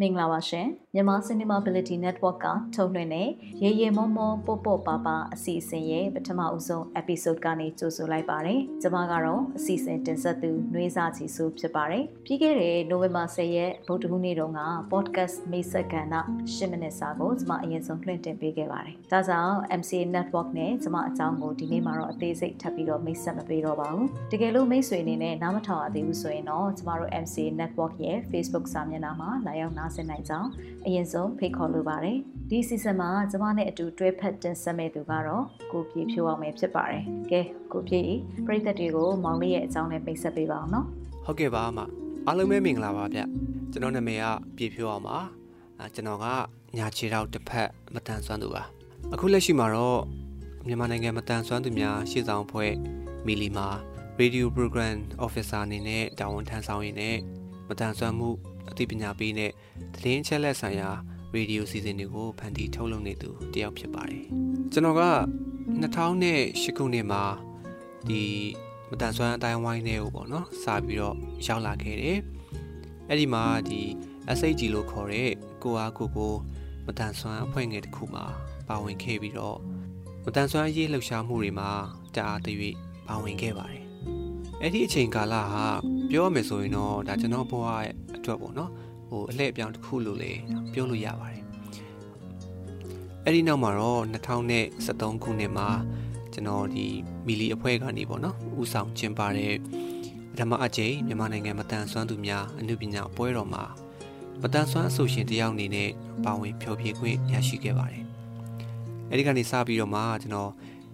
မင်္ဂလာပါရှင်မြန်မာ Cinema Ability Network ကထုတ်လွှင့်တဲ့ရေရေမောမောပို့ပို့ပါပါအစီအစဉ်ရဲ့ပထမအဆုံး episode ကနေကြိုဆိုလိုက်ပါတယ်ကျွန်မကတော့အစီအစဉ်တင်ဆက်သူနှွေးစာချီဆိုဖြစ်ပါတယ်ပြီးခဲ့တဲ့ November 10ရက်ဗုဒ္ဓဟူးနေ့တုန်းက podcast မိတ်ဆက်ကဏ္ဍ10မိနစ်စာကိုကျွန်မအရင်ဆုံးလွှင့်တင်ပေးခဲ့ပါတယ်ဒါကြောင့် MCA Network နဲ့ကျွန်မအကြောင်းကိုဒီနေ့မှာတော့အသေးစိတ်ထပ်ပြီးတော့မိတ်ဆက်မပေးတော့ပါဘူးတကယ်လို့မိတ်ဆွေအနေနဲ့နားမထောင်ရသေးဘူးဆိုရင်တော့ကျွန်မတို့ MCA Network ရဲ့ Facebook စာမျက်နှာမှာလာရောက်နားဆင်နိုင်ကြောင်းအရင်ဆုံးဖိတ်ခေါ်လိုပါတယ်ဒီ season မှာကျမနဲ့အတူတွဲဖက်တင်ဆက်မဲ့သူကတော့ကိုပြေဖြိုးအောင်ပဲဖြစ်ပါတယ်ကဲကိုပြေပရိသတ်တွေကိုမောင်လေးရဲ့အကြောင်းနဲ့ပိတ်ဆက်ပေးပါအောင်နော်ဟုတ်ကဲ့ပါအမအားလုံးပဲမင်္ဂလာပါဗျကျွန်တော်နာမည်ကပြေဖြိုးအောင်ပါအဲကျွန်တော်ကညာချေတော့တစ်ဖက်မတန်ဆွမ်းသူပါအခုလက်ရှိမှာတော့မြန်မာနိုင်ငံမတန်ဆွမ်းသူများရှေ့ဆောင်ဖွဲ့မီလီမာ Radio Program Officer အနေနဲ့တာဝန်ထမ်းဆောင်ရင်းနဲ့မတန်ဆွမ်းမှု အသိပညာပေးတဲ့သတင်းချက်လက်ဆိုင်ရာရေဒီယိုစီစဉ်တွေကိုဖန်တီးထုတ်လုပ်နေသူတယောက်ဖြစ်ပါတယ်ကျွန်တော်က2008ခုနှစ်မှာဒီမတန်ဆွမ်းအတိုင်းဝိုင်းတွေကိုပေါ့နော်စပြီးတော့ရောက်လာခဲ့တယ်အဲ့ဒီမှာဒီ SHG လို့ခေါ်တဲ့ကိုအားကိုကိုမတန်ဆွမ်းအဖွဲ့ငယ်တစ်ခုမှာပါဝင်ခဲ့ပြီးတော့မတန်ဆွမ်းရေးလှုပ်ရှားမှုတွေမှာတအားတရွေ့ပါဝင်ခဲ့ပါတယ်အဲ့ဒီအချိန်ကာလဟာ ပြောရမယ်ဆိုရင်တော့ဒါကျွန်တော်ဘဝရဲ့အတွက်ပေါ့နော်ဟိုအလှည့်အပြောင်းတစ်ခုလို့လေပြောလို့ရပါတယ်အဲ့ဒီနောက်မှာတော့2013ခုနှစ်မှာကျွန်တော်ဒီမီလီအဖွဲ့ကနေပေါ့နော်ဥဆောင်ကျင်းပတဲ့ဓမ္မအကျိန်မြန်မာနိုင်ငံမတန်ဆွမ်းသူများအမှုပညာပွဲတော်မှာမတန်ဆွမ်းအဆိုရှင်တယောက်အနေနဲ့ပါဝင်ဖျော်ဖြေခွင့်ရရှိခဲ့ပါတယ်အဲ့ဒီကနေစပြီးတော့မှကျွန်တော်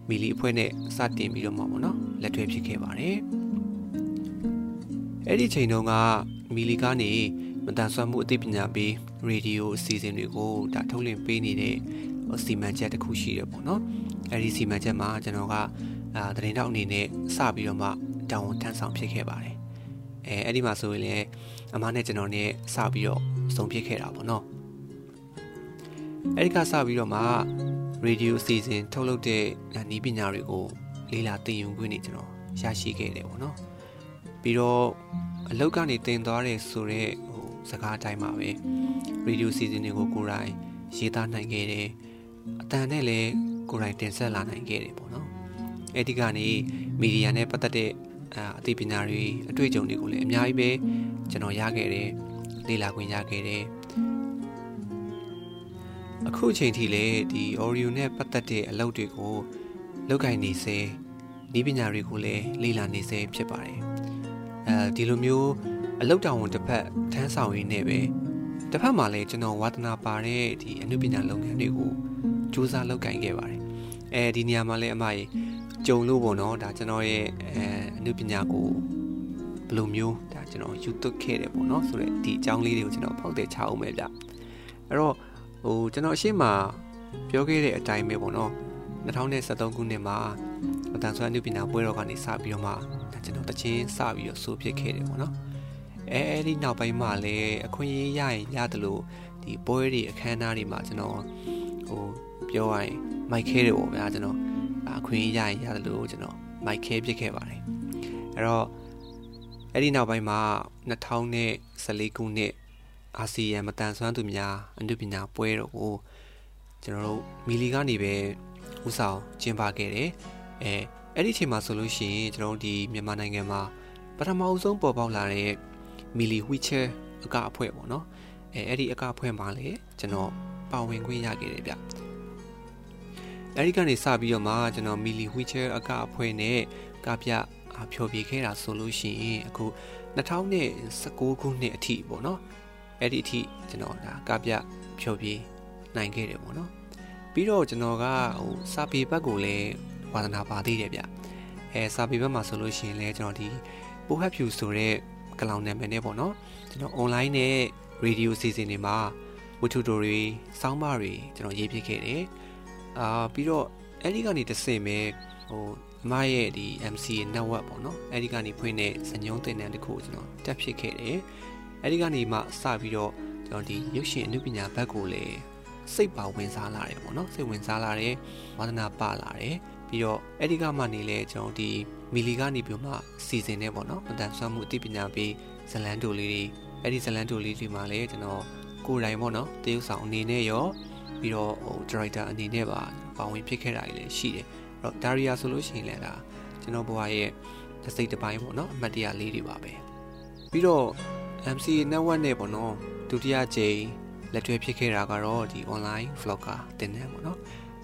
မီလီအဖွဲ့နဲ့စတင်ပြီးတော့မှပေါ့နော်လက်တွဲဖြစ်ခဲ့ပါတယ် အဲ့ဒီချိန်တုန်းကမီလီကနေမတန်ဆွမ်းမှုအသိပညာပေးရေဒီယိုအစီအစဉ်တွေကိုဒါထုတ်လွှင့်ပေးနေတဲ့စီမံချက်တစ်ခုရှိတယ်ပေါ့နော်အဲ့ဒီစီမံချက်မှာကျွန်တော်ကအာသတင်းတောက်အနေနဲ့စပြီးတော့မှတောင်းဝန်ထမ်းဆောင်ဖြစ်ခဲ့ပါတယ်အဲအဲ့ဒီမှာဆိုရင်လည်းအမနဲ့ကျွန်တော်နဲ့စပြီးတော့စုံဖြစ်ခဲ့တာပေါ့နော်အဲ့ဒီကစပြီးတော့မှရေဒီယိုအစီအစဉ်ထုတ်လုပ်တဲ့ဤပညာတွေကိုလေ့လာသင်ယူခွင့်နေကျွန်တော်ရရှိခဲ့တယ်ပေါ့နော်ပြီး တော့အလောက်ကနေတင်သွားတယ်ဆိုတော့ဟိုစကားအတိုင်းပါပဲရေဒီယိုစီစဉ်တွေကိုကိုယ်တိုင်ရေးသားနိုင်ခဲ့တယ်အတန်နဲ့လည်းကိုယ်တိုင်တင်ဆက်လာနိုင်ခဲ့တယ်ပေါ့နော်အဲ့ဒီကနေမီဒီယာနဲ့ပတ်သက်တဲ့အသိပညာတွေအတွေ့အကြုံတွေကိုလည်းအများကြီးပဲကျွန်တော်ရခဲ့တယ်လေ့လာခွင့်ရခဲ့တယ်အခုအချိန်ထိလည်းဒီ Oreo နဲ့ပတ်သက်တဲ့အလုပ်တွေကိုလုပ်ကိုင်နေစေဤပညာတွေကိုလည်းလေ့လာနေစေဖြစ်ပါတယ် အဲဒီလိုမျိုးအလုတ်တောင်ဝန်တစ်ဖက်ထမ်းဆောင်ရင်းနဲ့ပဲတစ်ဖက်မှာလည်းကျွန်တော်ဝါသနာပါတဲ့ဒီအမှုပညာလုပ်ငန်းတွေကိုစူးစမ်းလုပ်ကိုင်ခဲ့ပါတယ်အဲဒီနေရာမှာလည်းအမကြီးကြုံလို့ပေါ့နော်ဒါကျွန်တော်ရဲ့အဲအမှုပညာကိုဘယ်လိုမျိုးဒါကျွန်တော်ယူသွတ်ခဲ့တယ်ပေါ့နော်ဆိုတော့ဒီအကြောင်းလေးတွေကိုကျွန်တော်ဖောက်တဲ့ချအောင်ပဲဗျအဲ့တော့ဟိုကျွန်တော်အရှိမပြောခဲ့တဲ့အတိုင်းပဲပေါ့နော်2023ခုနှစ်မှာအတန်ဆွမ်းအမှုပညာပွဲတော်ကနေစပြီးတော့မှ ကျွန်တော်တချင်းစပြီးတော့ဆိုဖြစ်ခဲ့တယ်ပေါ့နော်အဲအဲ့ဒီနောက်ပိုင်းမှာလည်းအခွင့်အရေးရရင်ရတယ်လို့ဒီပွဲတွေအခမ်းအနားတွေမှာကျွန်တော်ဟိုပြောရရင်မိုက်ခဲတယ်ပေါ့ဗျာကျွန်တော်အခွင့်အရေးရရင်ရတယ်လို့ကျွန်တော်မိုက်ခဲဖြစ်ခဲ့ပါတယ်အဲ့တော့အဲ့ဒီနောက်ပိုင်းမှာ2014ခုနှစ်အာဆီယံမတန်ဆွမ်းသူများအနုပညာပွဲတော်ကိုကျွန်တော်တို့မီလီကနေပဲဥဆောင်ကျင်းပခဲ့တယ်အဲ အဲ့ဒီအချိန်မှာဆိုလို့ရှိရင်ကျွန်တော်တို့ဒီမြန်မာနိုင်ငံမှာပထမအဆုံးပေါ်ပေါက်လာတဲ့မီလီဝီချာအကအဖွဲ့ပေါ့နော်အဲအဲ့ဒီအကအဖွဲ့မှာလေကျွန်တော်ပါဝင်ခွင့်ရခဲ့တယ်ဗျအဲ့ဒီကနေစပြီးတော့မှကျွန်တော်မီလီဝီချာအကအဖွဲ့နဲ့ကပြဖြောပြခဲ့တာဆိုလို့ရှိရင်အခု2019ခုနှစ်အထိပေါ့နော်အဲ့ဒီအထိကျွန်တော်ဒါကပြဖြောပြနိုင်ခဲ့တယ်ပေါ့နော်ပြီးတော့ကျွန်တော်ကဟိုစာပေဘက်ကိုလည်း ဝါသနာပါသေးတယ်ဗျအဲစာပေဘက်မှာဆိုလို့ရှိရင်လည်းကျွန်တော်ဒီပိုဟက်ဖြူဆိုတဲ့ကလောင်နာမည်နဲ့ပေါ့နော်ကျွန်တော် online နဲ့ radio စီစဉ်တွေမှာဝတ္ထုတိုတွေစောင်းပါတွေကျွန်တော်ရေးပြခဲ့တယ်အာပြီးတော့အဲ့ဒီကနေတဆင့်ပဲဟိုအမရဲ့ဒီ MCA network ပေါ့နော်အဲ့ဒီကနေဖွင့်တဲ့ဇညုံသင်တန်းတစ်ခုကိုကျွန်တော်တက်ဖြစ်ခဲ့တယ်အဲ့ဒီကနေမှစပြီးတော့ကျွန်တော်ဒီရုပ်ရှင်အမှုပညာဘက်ကိုလည်းစိတ်ပါဝင်စားလာတယ်ပေါ့နော်စိတ်ဝင်စားလာတယ်ဝါသနာပလာတယ် ပြီးတော့အဲ့ဒီကမှနေလဲကျွန်တော်ဒီမီလီကနေပြီးမှစီစဉ်နေပေါ့နော်မတန်ဆွမ်းမှုအသိပညာပေးဇလန်တိုလေးတွေအဲ့ဒီဇလန်တိုလေးတွေမှာလည်းကျွန်တော်ကိုယ်တိုင်ပေါ့နော်တရုပ်ဆောင်အနေနဲ့ရောပြီးတော့ဟို director အနေနဲ့ပါပါဝင်ဖြစ်ခဲ့တာတွေလည်းရှိတယ်အဲ့တော့ဒါရီယာဆိုလို့ရှိရင်လည်းဒါကျွန်တော်ဘဝရဲ့တစ်စိတ်တစ်ပိုင်းပေါ့နော်အမှတ်တရလေးတွေပါပဲပြီးတော့ MCA network နဲ့ပေါ့နော်ဒုတိယကြိမ်လက်တွဲဖြစ်ခဲ့တာကတော့ဒီ online vlogger တင်တယ်ပေါ့နော်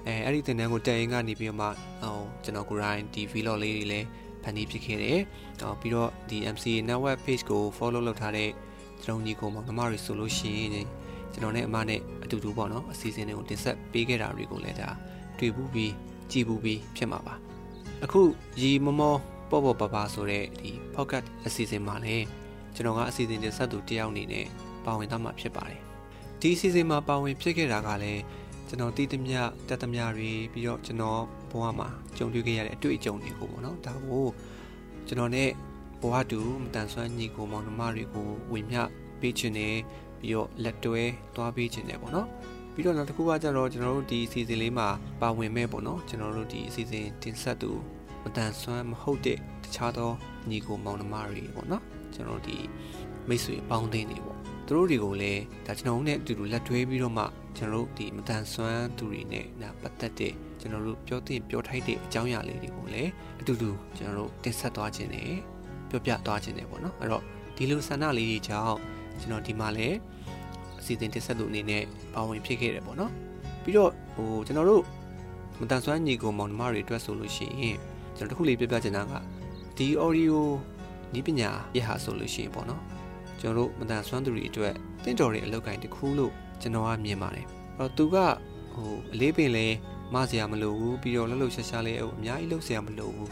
အဲအဲ့ဒီတင်တန်းကိုတက်ရင်ကနေပြီးတော့မှဟိုကျွန်တော်ကိုယ်တိုင်ဒီ vlog လေးတွေလည်းဖန်တီးဖြစ်ခဲ့တယ်။အော်ပြီးတော့ဒီ MCA network page ကို follow လုပ်ထားတဲ့ကျွန်တော်ညီကိုမောင်နှမတွေဆိုလို့ရှိရင်ကျွန်တော်နဲ့အမနဲ့အတူတူပေါ့နော်အစီအစဉ်တွေကိုတင်ဆက်ပေးခဲ့တာတွေကိုလည်းဒါတွေ့ဘူးပြီးကြည်ဘူးပြီးဖြစ်မှာပါ။အခုရီမမောပေါ့ပေါ့ပါပါဆိုတဲ့ဒီ podcast အစီအစဉ်မှာလည်းကျွန်တော်ကအစီအစဉ်တင်ဆက်သူတယောက်အနေနဲ့ပါဝင်သွားမှာဖြစ်ပါတယ်။ဒီအစီအစဉ်မှာပါဝင်ဖြစ်ခဲ့တာကလည်း ကျွန်တော်တည်သမျှတက်သမျှတွေပြီးတော့ကျွန်တော်ဘဝမှာကြုံတွေ့ခဲ့ရတဲ့အတွေ့အကြုံတွေကိုပေါ့နော်ဒါကိုကျွန်တော်နဲ့ဘဝတူမတန်ဆွမ်းညီကိုမောင်နှမတွေကိုဝေမျှပေးခြင်းနဲ့ပြီးတော့လက်တွဲသွားပေးခြင်းနဲ့ပေါ့နော်ပြီးတော့နောက်တစ်ခုကကြတော့ကျွန်တော်တို့ဒီအစီအစဉ်လေးမှာပါဝင်မဲ့ပေါ့နော်ကျွန်တော်တို့ဒီအစီအစဉ်တင်ဆက်သူမတန်ဆွမ်းမဟုတ်တဲ့တခြားသောညီကိုမောင်နှမတွေပေါ့နော်ကျွန်တော်တို့ဒီမိတ်ဆွေအပေါင်းအသင်းတွေပေါ့သူတို့တွေကိုလည်းဒါကျွန်တော်တို့နဲ့အတူတူလက်တွဲပြီးတော့မှ ကျွန်တော်တို့ဒီမတန်ဆွမ်းသူတွေနဲ့ဒါပတ်သက်တဲ့ကျွန်တော်တို့ပြောသင့်ပြောထိုက်တဲ့အကြောင်းအရာလေးတွေကိုလည်းအတူတူကျွန်တော်တို့တင်ဆက်သွားခြင်းနဲ့ပြောပြသွားခြင်းနဲ့ပေါ့နော်အဲ့တော့ဒီလိုဆန္ဒလေးတွေကြောင့်ကျွန်တော်ဒီမှာလည်းအစီအစဉ်တင်ဆက်သူအနေနဲ့ပါဝင်ဖြစ်ခဲ့တယ်ပေါ့နော်ပြီးတော့ဟိုကျွန်တော်တို့မတန်ဆွမ်းညီကိုမောင်နှမတွေအတွက်ဆိုလို့ရှိရင်ကျွန်တော်တခုလေးပြပြချင်တာကဒီ audio ဤပညာရဟာဆိုလို့ရှိရင်ပေါ့နော်ကျွန်တော်တို့မတန်ဆွမ်းသူတွေအတွက်တင့်တော်တဲ့အလုပ်ကိုင်းတစ်ခုလို့ ကျွန်တော်ကမြင်ပါတယ်အဲ့တော့သူကဟိုအလေးပင်လဲမစရာမလိုဘူးပြီးတော့လှလှရှားရှားလေးအများကြီးလုပ်စရာမလိုဘူး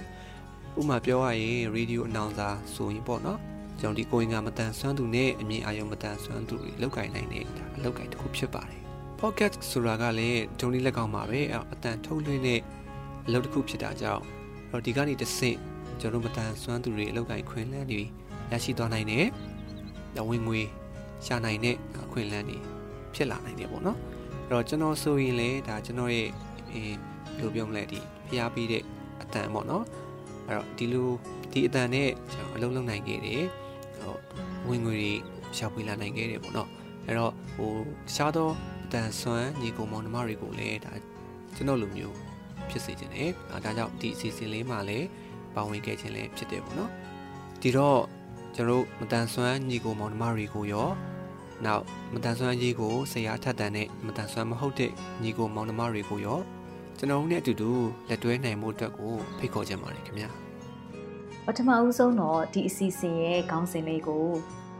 ဥမာပြောရရင်ရေဒီယိုအနောင်စာဆိုရင်ပေါ့နော်ကျွန်တော်ဒီကိုရင်ကမတန်ဆွမ်းသူနဲ့အမြင်အာရုံမတန်ဆွမ်းသူတွေလောက်ကင်နိုင်နေတာအလောက်ကင်တစ်ခုဖြစ်ပါတယ် pocket ဆိုတာကလည်းဒုံလေးလက်ကောင်းပါပဲအတန်ထုတ်လွှင့်တဲ့အလုပ်တစ်ခုဖြစ်တာကြောင့်တော့ဒီကနေတစ်ဆင့်ကျွန်တော်မတန်ဆွမ်းသူတွေအလောက်ကင်ခွင့်လန်းတွေရရှိသွားနိုင်တယ်။ဝင်ငွေရှာနိုင်တဲ့အခွင့်အလမ်းတွေ ဖြစ်လာနိုင်တယ်ပေါ့နော်အဲ့တော့ကျွန်တော်ဆိုရင်လေဒါကျွန်တော်ရဲ့အဲဘယ်လိုပြောမလဲဒီဖျားပြီးတဲ့အတန်ပေါ့နော်အဲ့တော့ဒီလိုဒီအတန်နဲ့ကျွန်တော်အလုံးလုံးနိုင်ခဲ့တယ်ဟိုဝင်ငွေတွေရှာဖွေလာနိုင်ခဲ့တယ်ပေါ့နော်အဲ့တော့ဟိုတခြားသောအတန်ဆွမ်းညီကိုမောင်နှမတွေကိုလည်းဒါကျွန်တော်လိုမျိုးဖြစ်စေခြင်းနဲ့ဒါကြောင့်ဒီအစီအစဉ်လေးမှာလည်းပါဝင်ခဲ့ခြင်းလည်းဖြစ်တယ်ပေါ့နော်ဒီတော့ကျွန်တော်မတန်ဆွမ်းညီကိုမောင်နှမတွေကိုရော နောက်မတန်ဆွမ်းရေးကိုဆရာထက်တန်တဲ့မတန်ဆွမ်းမဟုတ်တဲ့ညီကိုမောင်နှမတွေကိုရောကျွန်တော်တို့နဲ့အတူတူလက်တွဲနိုင်မှုအတွက်ကိုဖိတ်ခေါ်ချင်ပါတယ်ခင်ဗျာပထမဦးဆုံးတော့ဒီအစီအစဉ်ရဲ့ခေါင်းစဉ်လေးကို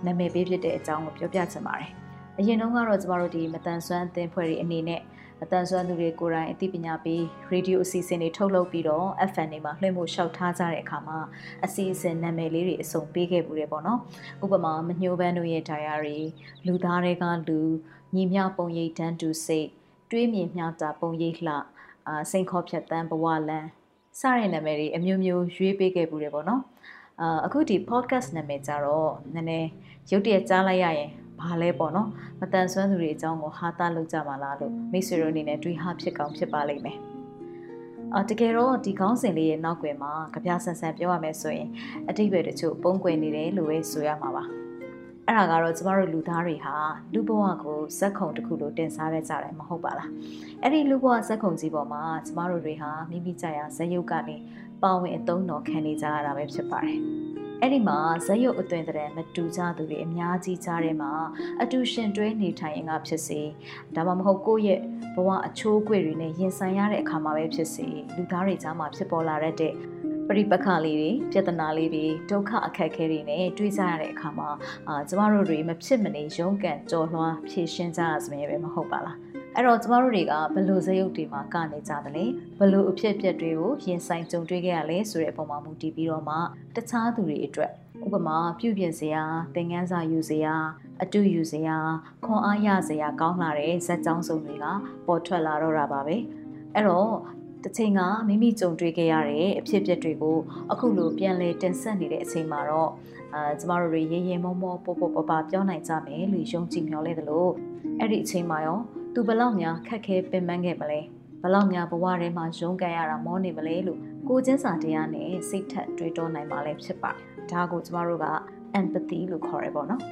နာမည်ပေးဖြစ်တဲ့အကြောင်းကိုပြောပြချင်ပါတယ်အရင်တုန်းကတော့ကျမတို့ဒီမတန်ဆွမ်းအသင်းဖွဲ့တွေအနေနဲ့ အတန်ဆွမ်းသူတွေကိုယ်တိုင်အသိပညာပေးရေဒီယိုအစီအစဉ်တွေထုတ်လုပ်ပြီးတော့ FM တွေမှာလွှင့်ဖို့ရှောက်ထားကြတဲ့အခါမှာအစီအစဉ်နာမည်လေးတွေအစုံပေးခဲ့မှုတယ်ပေါ့နော်ဥပမာမညှိုးပန်းတို့ရဲ့ diary လူသားတွေကလူညီမျှပုံရိပ်တန်းတူစိတ်တွေးမြင်မျှတာပုံရိပ်လှအာစိန်ခေါ်ဖြတ်တန်းဘဝလန်းစတဲ့နာမည်တွေအမျိုးမျိုးရွေးပေးခဲ့မှုတယ်ပေါ့နော်အာအခုဒီ podcast နာမည်ကြတော့နည်းနည်းရုတ်တရက်ကြားလိုက်ရရင် ဘာလဲပေါ့နော်မတန်ဆွမ်းသူတွေအကြောင်းကိုဟာတာလုပ်ကြပါလားလို့မိတ်ဆွေတို့အနေနဲ့တွေးဟာဖြစ်ကောင်းဖြစ်ပါလိမ့်မယ်အာတကယ်တော့ဒီကောင်းစဉ်လေးရဲ့နောက်ွယ်မှာကြပြဆန်ဆန်ပြောရမယ်ဆိုရင်အတိတ်ပဲတချို့ပုံကွယ်နေတယ်လို့ပဲဆိုရမှာပါအဲ့ဒါကတော့ကျမတို့လူသားတွေဟာလူဘဝကိုဇက်ခုံတစ်ခုလိုတင်စားရကြတယ်မဟုတ်ပါလားအဲ့ဒီလူဘဝဇက်ခုံကြီးပေါ်မှာကျမတို့တွေဟာမိမိကြရာဇက်ရုပ်ကနေပါဝင်အသုံးတော်ခံနေကြရတာပဲဖြစ်ပါတယ် အဲ့ဒီမှာဇက်ရုပ်အသွင်တဲ့မတူကြသူတွေအများကြီးကြားထဲမှာအတူရှင်တွဲနေထိုင်ရင်ကဖြစ်စေဒါမှမဟုတ်ကိုယ့်ရဲ့ဘဝအချိုးအကွေ့တွေနဲ့ရင်ဆိုင်ရတဲ့အခါမှာပဲဖြစ်စေလူသားတွေကြားမှာဖြစ်ပေါ်လာတဲ့ပရိပခလေးတွေပြဿနာလေးတွေဒုက္ခအခက်အခဲတွေနဲ့တွေ့ကြရတဲ့အခါမှာအာကျမတို့တွေမဖြစ်မနေရုန်းကန်ကြော်လွှားဖြည့်ရှင်းကြရစမြဲပဲမဟုတ်ပါလား အဲ့တော့ကျမတို့တွေကဘလို့ဇယုတ်တွေမှာကနေကြတယ်လေဘလို့အဖြစ်အပျက်တွေကိုရင်ဆိုင်ကြုံတွေ့ခဲ့ရလဲဆိုတဲ့အပေါ်မှာမူတည်ပြီးတော့မှတခြားသူတွေအတွက်ဥပမာပြုပြင်စရာသင်ခန်းစာယူစရာအတူယူစရာခွန်အားရစရာကောင်းလာတဲ့ဇက်ကြောင်းစုံတွေကပေါ်ထွက်လာတော့တာပါပဲအဲ့တော့တစ်ချိန်ကမိမိကြုံတွေ့ခဲ့ရတဲ့အဖြစ်အပျက်တွေကိုအခုလိုပြန်လဲတင်ဆက်နေတဲ့အချိန်မှာတော့အာကျမတို့တွေရေရင်မောမောပို့ပို့ပပပြောနိုင်ကြမယ်လို့ယုံကြည်မျှော်လင့်တယ်လို့အဲ့ဒီအချိန်မှာရော သူဘလောက်များခက်ခဲပင်ပန်းခဲ့မလဲဘလောက်များဘဝထဲမှာရုန်းကန်ရတာမောနေမလဲလို့ကိုချင်းစာတရားနဲ့စိတ်ထက်တွေးတောနိုင်မှလည်းဖြစ်ပါတယ်ဒါကိုကျမတို့က empathy လို့ခေါ်ရပေါ့နော်